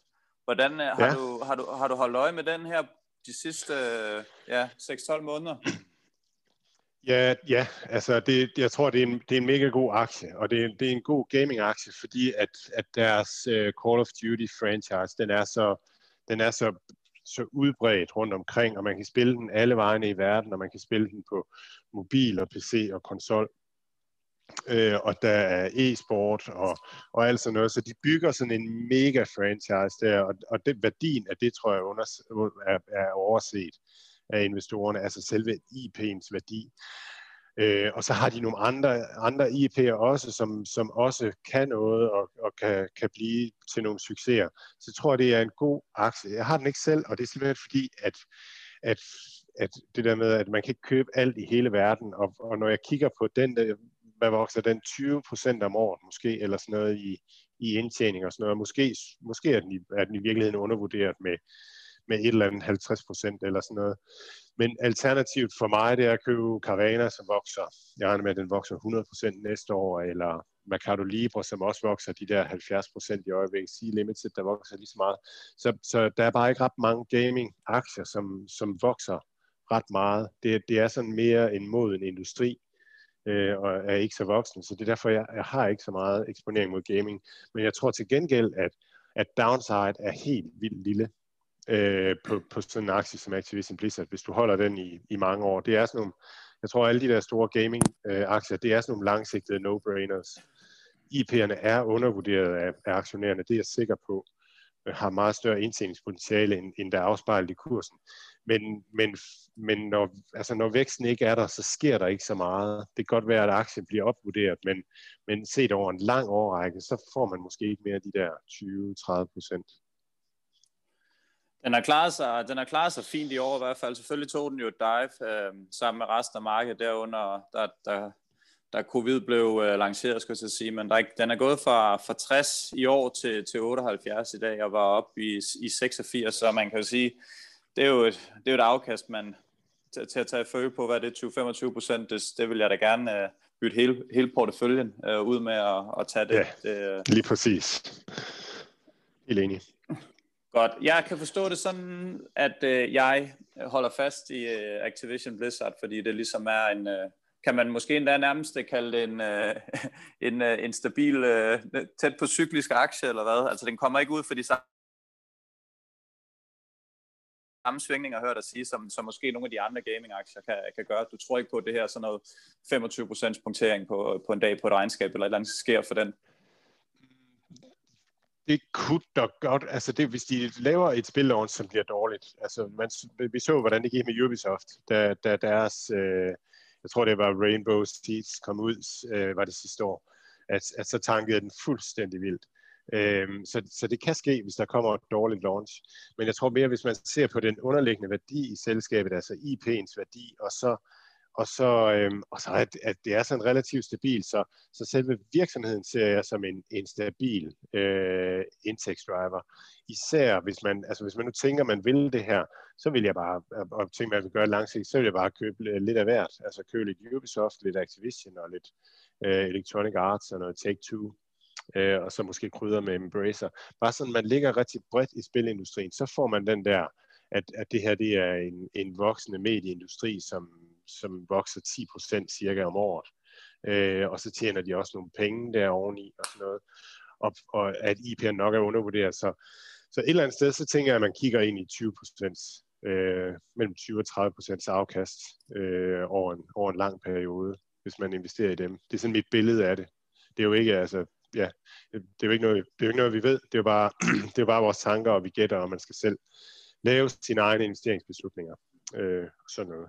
Hvordan øh, har, ja. du, har, du, har du holdt øje med den her de sidste øh, ja, 6-12 måneder? Ja, ja, altså det, jeg tror, det er, en, det er en mega god aktie, og det er, det er en god gaming-aktie, fordi at, at deres uh, Call of Duty franchise, den er så, den er så så udbredt rundt omkring, og man kan spille den alle vegne i verden, og man kan spille den på mobil og PC og konsol. Øh, og der er e-sport og, og alt sådan noget, så de bygger sådan en mega franchise der, og, og det, værdien af det, tror jeg, under, er, er overset af investorerne, altså selve IP'ens værdi. Øh, og så har de nogle andre, andre IP'er også, som, som også kan noget og, og kan, kan blive til nogle succeser. Så jeg tror, det er en god aktie. Jeg har den ikke selv, og det er simpelthen fordi, at, at, at det der med, at man kan ikke købe alt i hele verden, og, og når jeg kigger på den, der, hvad vokser den 20 procent om året måske, eller sådan noget i, i indtjening og sådan noget, måske, måske er, den i, er den i virkeligheden undervurderet med, med et eller andet 50 procent eller sådan noget. Men alternativt for mig, det er at købe Carvana, som vokser. Jeg regner med, at den vokser 100% næste år, eller Mercado Libre, som også vokser de der 70% i øjeblikket. Sea Limited, der vokser lige så meget. Så, så der er bare ikke ret mange gaming-aktier, som, som vokser ret meget. Det, det er sådan mere en moden industri, øh, og er ikke så voksen. Så det er derfor, jeg, jeg har ikke så meget eksponering mod gaming. Men jeg tror til gengæld, at, at downside er helt vildt lille øh, på, på sådan en aktie som Activision Blizzard, hvis du holder den i, i mange år. Det er sådan nogle, jeg tror alle de der store gaming-aktier, øh, det er sådan nogle langsigtede no-brainers. IP'erne er undervurderet af, af aktionærerne, det er jeg sikker på. Øh, har meget større indtjeningspotentiale, end, end der er afspejlet i kursen. Men, men, men når, altså når væksten ikke er der, så sker der ikke så meget. Det kan godt være, at aktien bliver opvurderet, men, men set over en lang årrække, så får man måske ikke mere de der 20-30 procent. Den har, klaret sig, den har klaret sig fint i år i hvert fald. Selvfølgelig tog den jo et dive øh, sammen med resten af markedet derunder, der, der, der covid blev øh, lanceret, skal jeg sige. Men der, den er gået fra, fra 60 i år til, til 78 i dag, og var op i, i 86, så man kan jo sige, det er jo et, det er et afkast, man til, til at tage følge på, hvad det er 20-25 procent, det, det vil jeg da gerne uh, bytte hele, hele porteføljen uh, ud med at, at tage det. Ja, det, uh... lige præcis. Helt enig. Godt. Jeg kan forstå det sådan, at øh, jeg holder fast i øh, Activision Blizzard, fordi det ligesom er en, Øh, kan man måske endda nærmest kalde det en, øh, en, øh, en stabil, øh, tæt på cyklisk aktie, eller hvad? Altså den kommer ikke ud for de samme samme svingninger hørt dig sige, som, som måske nogle af de andre gaming-aktier kan, kan gøre. Du tror ikke på, at det her sådan noget 25% punktering på, på en dag på et regnskab, eller et eller andet sker for den? Det kunne da godt, altså det, hvis de laver et spil som bliver dårligt. Altså man, vi så, hvordan det gik med Ubisoft, da, da deres, øh, jeg tror det var Rainbow Six kom ud, øh, var det sidste år, at, at så tankede den fuldstændig vildt. Øhm, så, så det kan ske, hvis der kommer et dårligt launch. Men jeg tror mere, hvis man ser på den underliggende værdi i selskabet, altså IP'ens værdi, og så, og så, øhm, og så at, at det er sådan relativt stabilt, så, så selve virksomheden ser jeg som en, en stabil øh, indtægtsdriver. Især hvis man, altså hvis man nu tænker, man vil det her, så vil jeg bare, og tænker man vil gøre langsigtet, så vil jeg bare købe øh, lidt af hvert. Altså købe lidt Ubisoft, lidt Activision og lidt øh, Electronic Arts og noget Take-Two øh, og så måske krydder med Embracer. Bare sådan, man ligger rigtig bredt i spilindustrien, så får man den der, at, at det her det er en, en voksende medieindustri, som, som vokser 10% cirka om året. Øh, og så tjener de også nogle penge der oveni og sådan noget. Og, og at IP'en nok er undervurderet. Så, så et eller andet sted, så tænker jeg, at man kigger ind i 20%, øh, mellem 20 og 30% afkast øh, over, en, over en lang periode, hvis man investerer i dem. Det er sådan mit billede af det. Det er jo ikke, altså, ja, det er jo ikke noget, det er jo ikke noget vi ved. Det er jo bare, det er bare vores tanker, og vi gætter, og man skal selv lave sine egne investeringsbeslutninger. Øh, sådan noget.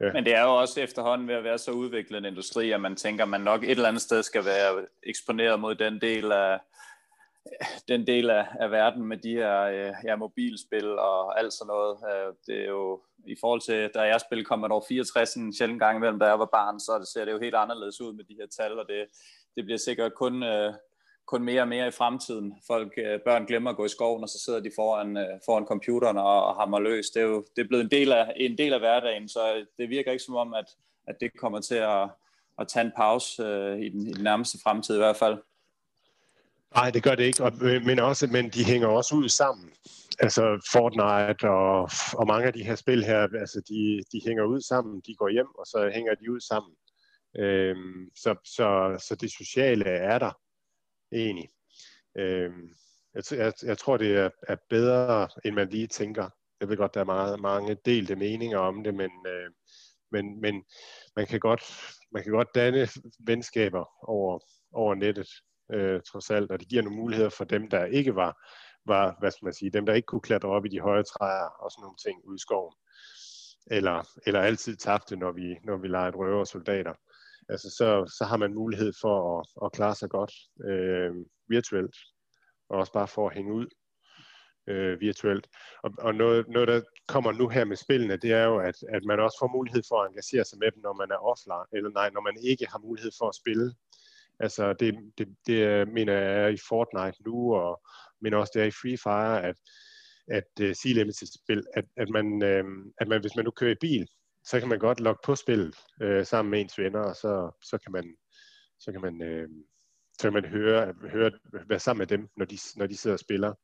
Ja. Men det er jo også efterhånden ved at være så udviklet en industri, at man tænker, at man nok et eller andet sted skal være eksponeret mod den del af, den del af, af verden med de her øh, ja, mobilspil og alt sådan noget. Øh, det er jo i forhold til, da jeg spillede Commodore 64 en sjældent gang imellem, da jeg var barn, så det ser det jo helt anderledes ud med de her tal, og det, det bliver sikkert kun, øh, kun mere og mere i fremtiden. Folk, øh, børn glemmer at gå i skoven, og så sidder de foran, øh, foran computeren og, og hammer løs. Det er jo det er blevet en del, af, en del af hverdagen, så øh, det virker ikke som om, at, at det kommer til at, at tage en pause øh, i, den, i den nærmeste fremtid i hvert fald. Nej, det gør det ikke, og, men, også, men de hænger også ud sammen. Altså Fortnite og, og mange af de her spil her, altså de, de hænger ud sammen, de går hjem, og så hænger de ud sammen. Øhm, så, så, så det sociale er der egentlig. Øhm, jeg, jeg, jeg tror, det er, er bedre, end man lige tænker. Jeg ved godt, der er meget, mange delte meninger om det, men, øh, men, men man, kan godt, man kan godt danne venskaber over, over nettet, øh, trods alt, og det giver nogle muligheder for dem, der ikke var, var, hvad skal man sige, dem, der ikke kunne klatre op i de høje træer og sådan nogle ting ude i skoven. Eller, eller altid tabte, når vi, når vi legede røver og soldater altså så, så har man mulighed for at, at klare sig godt øh, virtuelt, og også bare for at hænge ud øh, virtuelt. Og, og noget, noget, der kommer nu her med spillene, det er jo, at, at man også får mulighed for at engagere sig med dem, når man er offline, eller nej, når man ikke har mulighed for at spille. Altså det, det, det mener jeg er i Fortnite nu, og men også det er i Free Fire, at, at øh, uh, Sea Limited spil, at, at, man, øh, at man, hvis man nu kører i bil, så kan man godt logge på spillet øh, sammen med ens venner, og så, så kan man, så kan man, øh, så kan man høre, høre, være sammen med dem, når de, når de sidder og spiller.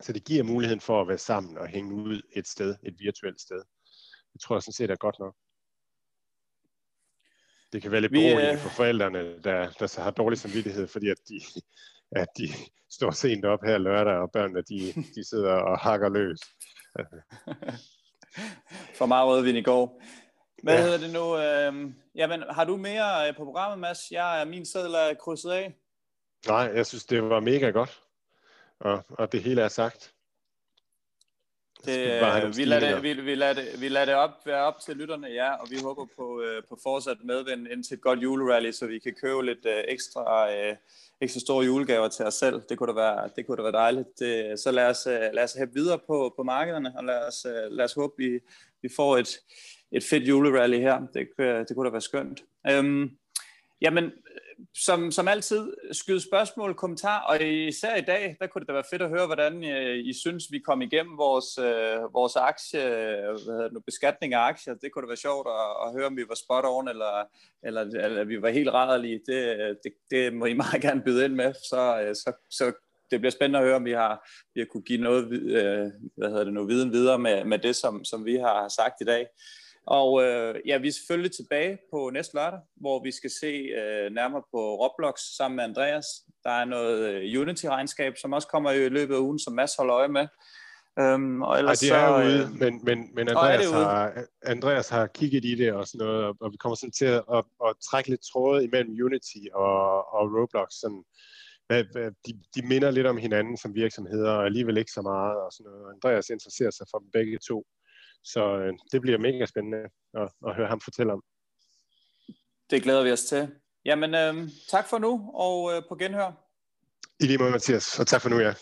Så det giver muligheden for at være sammen og hænge ud et sted, et virtuelt sted. Det tror jeg sådan set er godt nok. Det kan være lidt beroligende øh... for forældrene, der, der så har dårlig samvittighed, fordi at de, at de står sent op her lørdag, og børnene de, de sidder og hakker løs. For meget rødvin i går. Hvad ja. hedder det nu? Øh, jamen, har du mere øh, på programmet, Mads? Jeg er min seddel er krydset af. Nej, jeg synes, det var mega godt. og, og det hele er sagt. Det, øh, vi, lader det, vi, vi, lader det, vi lader det op, være op til lytterne, ja, og vi håber på, øh, på fortsat medvind indtil et godt julerally, så vi kan købe lidt øh, ekstra, øh, ekstra store julegaver til os selv. Det kunne da være, det kunne da være dejligt. Det, så lad os, øh, lad os hæppe videre på, på markederne, og lad os, øh, lad os håbe, vi, vi får et, et fedt julerally her. Det, det kunne da være skønt. Øhm, jamen, som, som altid, skyde spørgsmål, kommentar, og især i dag, der kunne det da være fedt at høre, hvordan I, øh, I synes, vi kom igennem vores, øh, vores aktie, øh, hvad hedder det beskatning af aktier. Det kunne da være sjovt at, at høre, om vi var spot on, eller, eller, eller vi var helt rædderlige. Det, det, det må I meget gerne byde ind med, så, øh, så, så det bliver spændende at høre, om vi har, vi har kunne give noget, øh, hvad hedder det, noget viden videre med, med det, som, som vi har sagt i dag. Og øh, ja, vi er selvfølgelig tilbage på næste lørdag, hvor vi skal se øh, nærmere på Roblox sammen med Andreas. Der er noget øh, Unity-regnskab, som også kommer i løbet af ugen, som Mads holder øje med. Øhm, og ellers Ej, det er så, ude, øh, men, men, men Andreas, har, Andreas har kigget i det og sådan noget, og, og vi kommer sådan til at, at, at trække lidt tråde imellem Unity og, og Roblox. Sådan, de, de minder lidt om hinanden som virksomheder, og alligevel ikke så meget. Og sådan noget. Andreas interesserer sig for dem begge to. Så øh, det bliver mega spændende at, at høre ham fortælle om. Det glæder vi os til. Jamen, øh, tak for nu, og øh, på genhør. I lige måde, Mathias, og tak for nu, ja.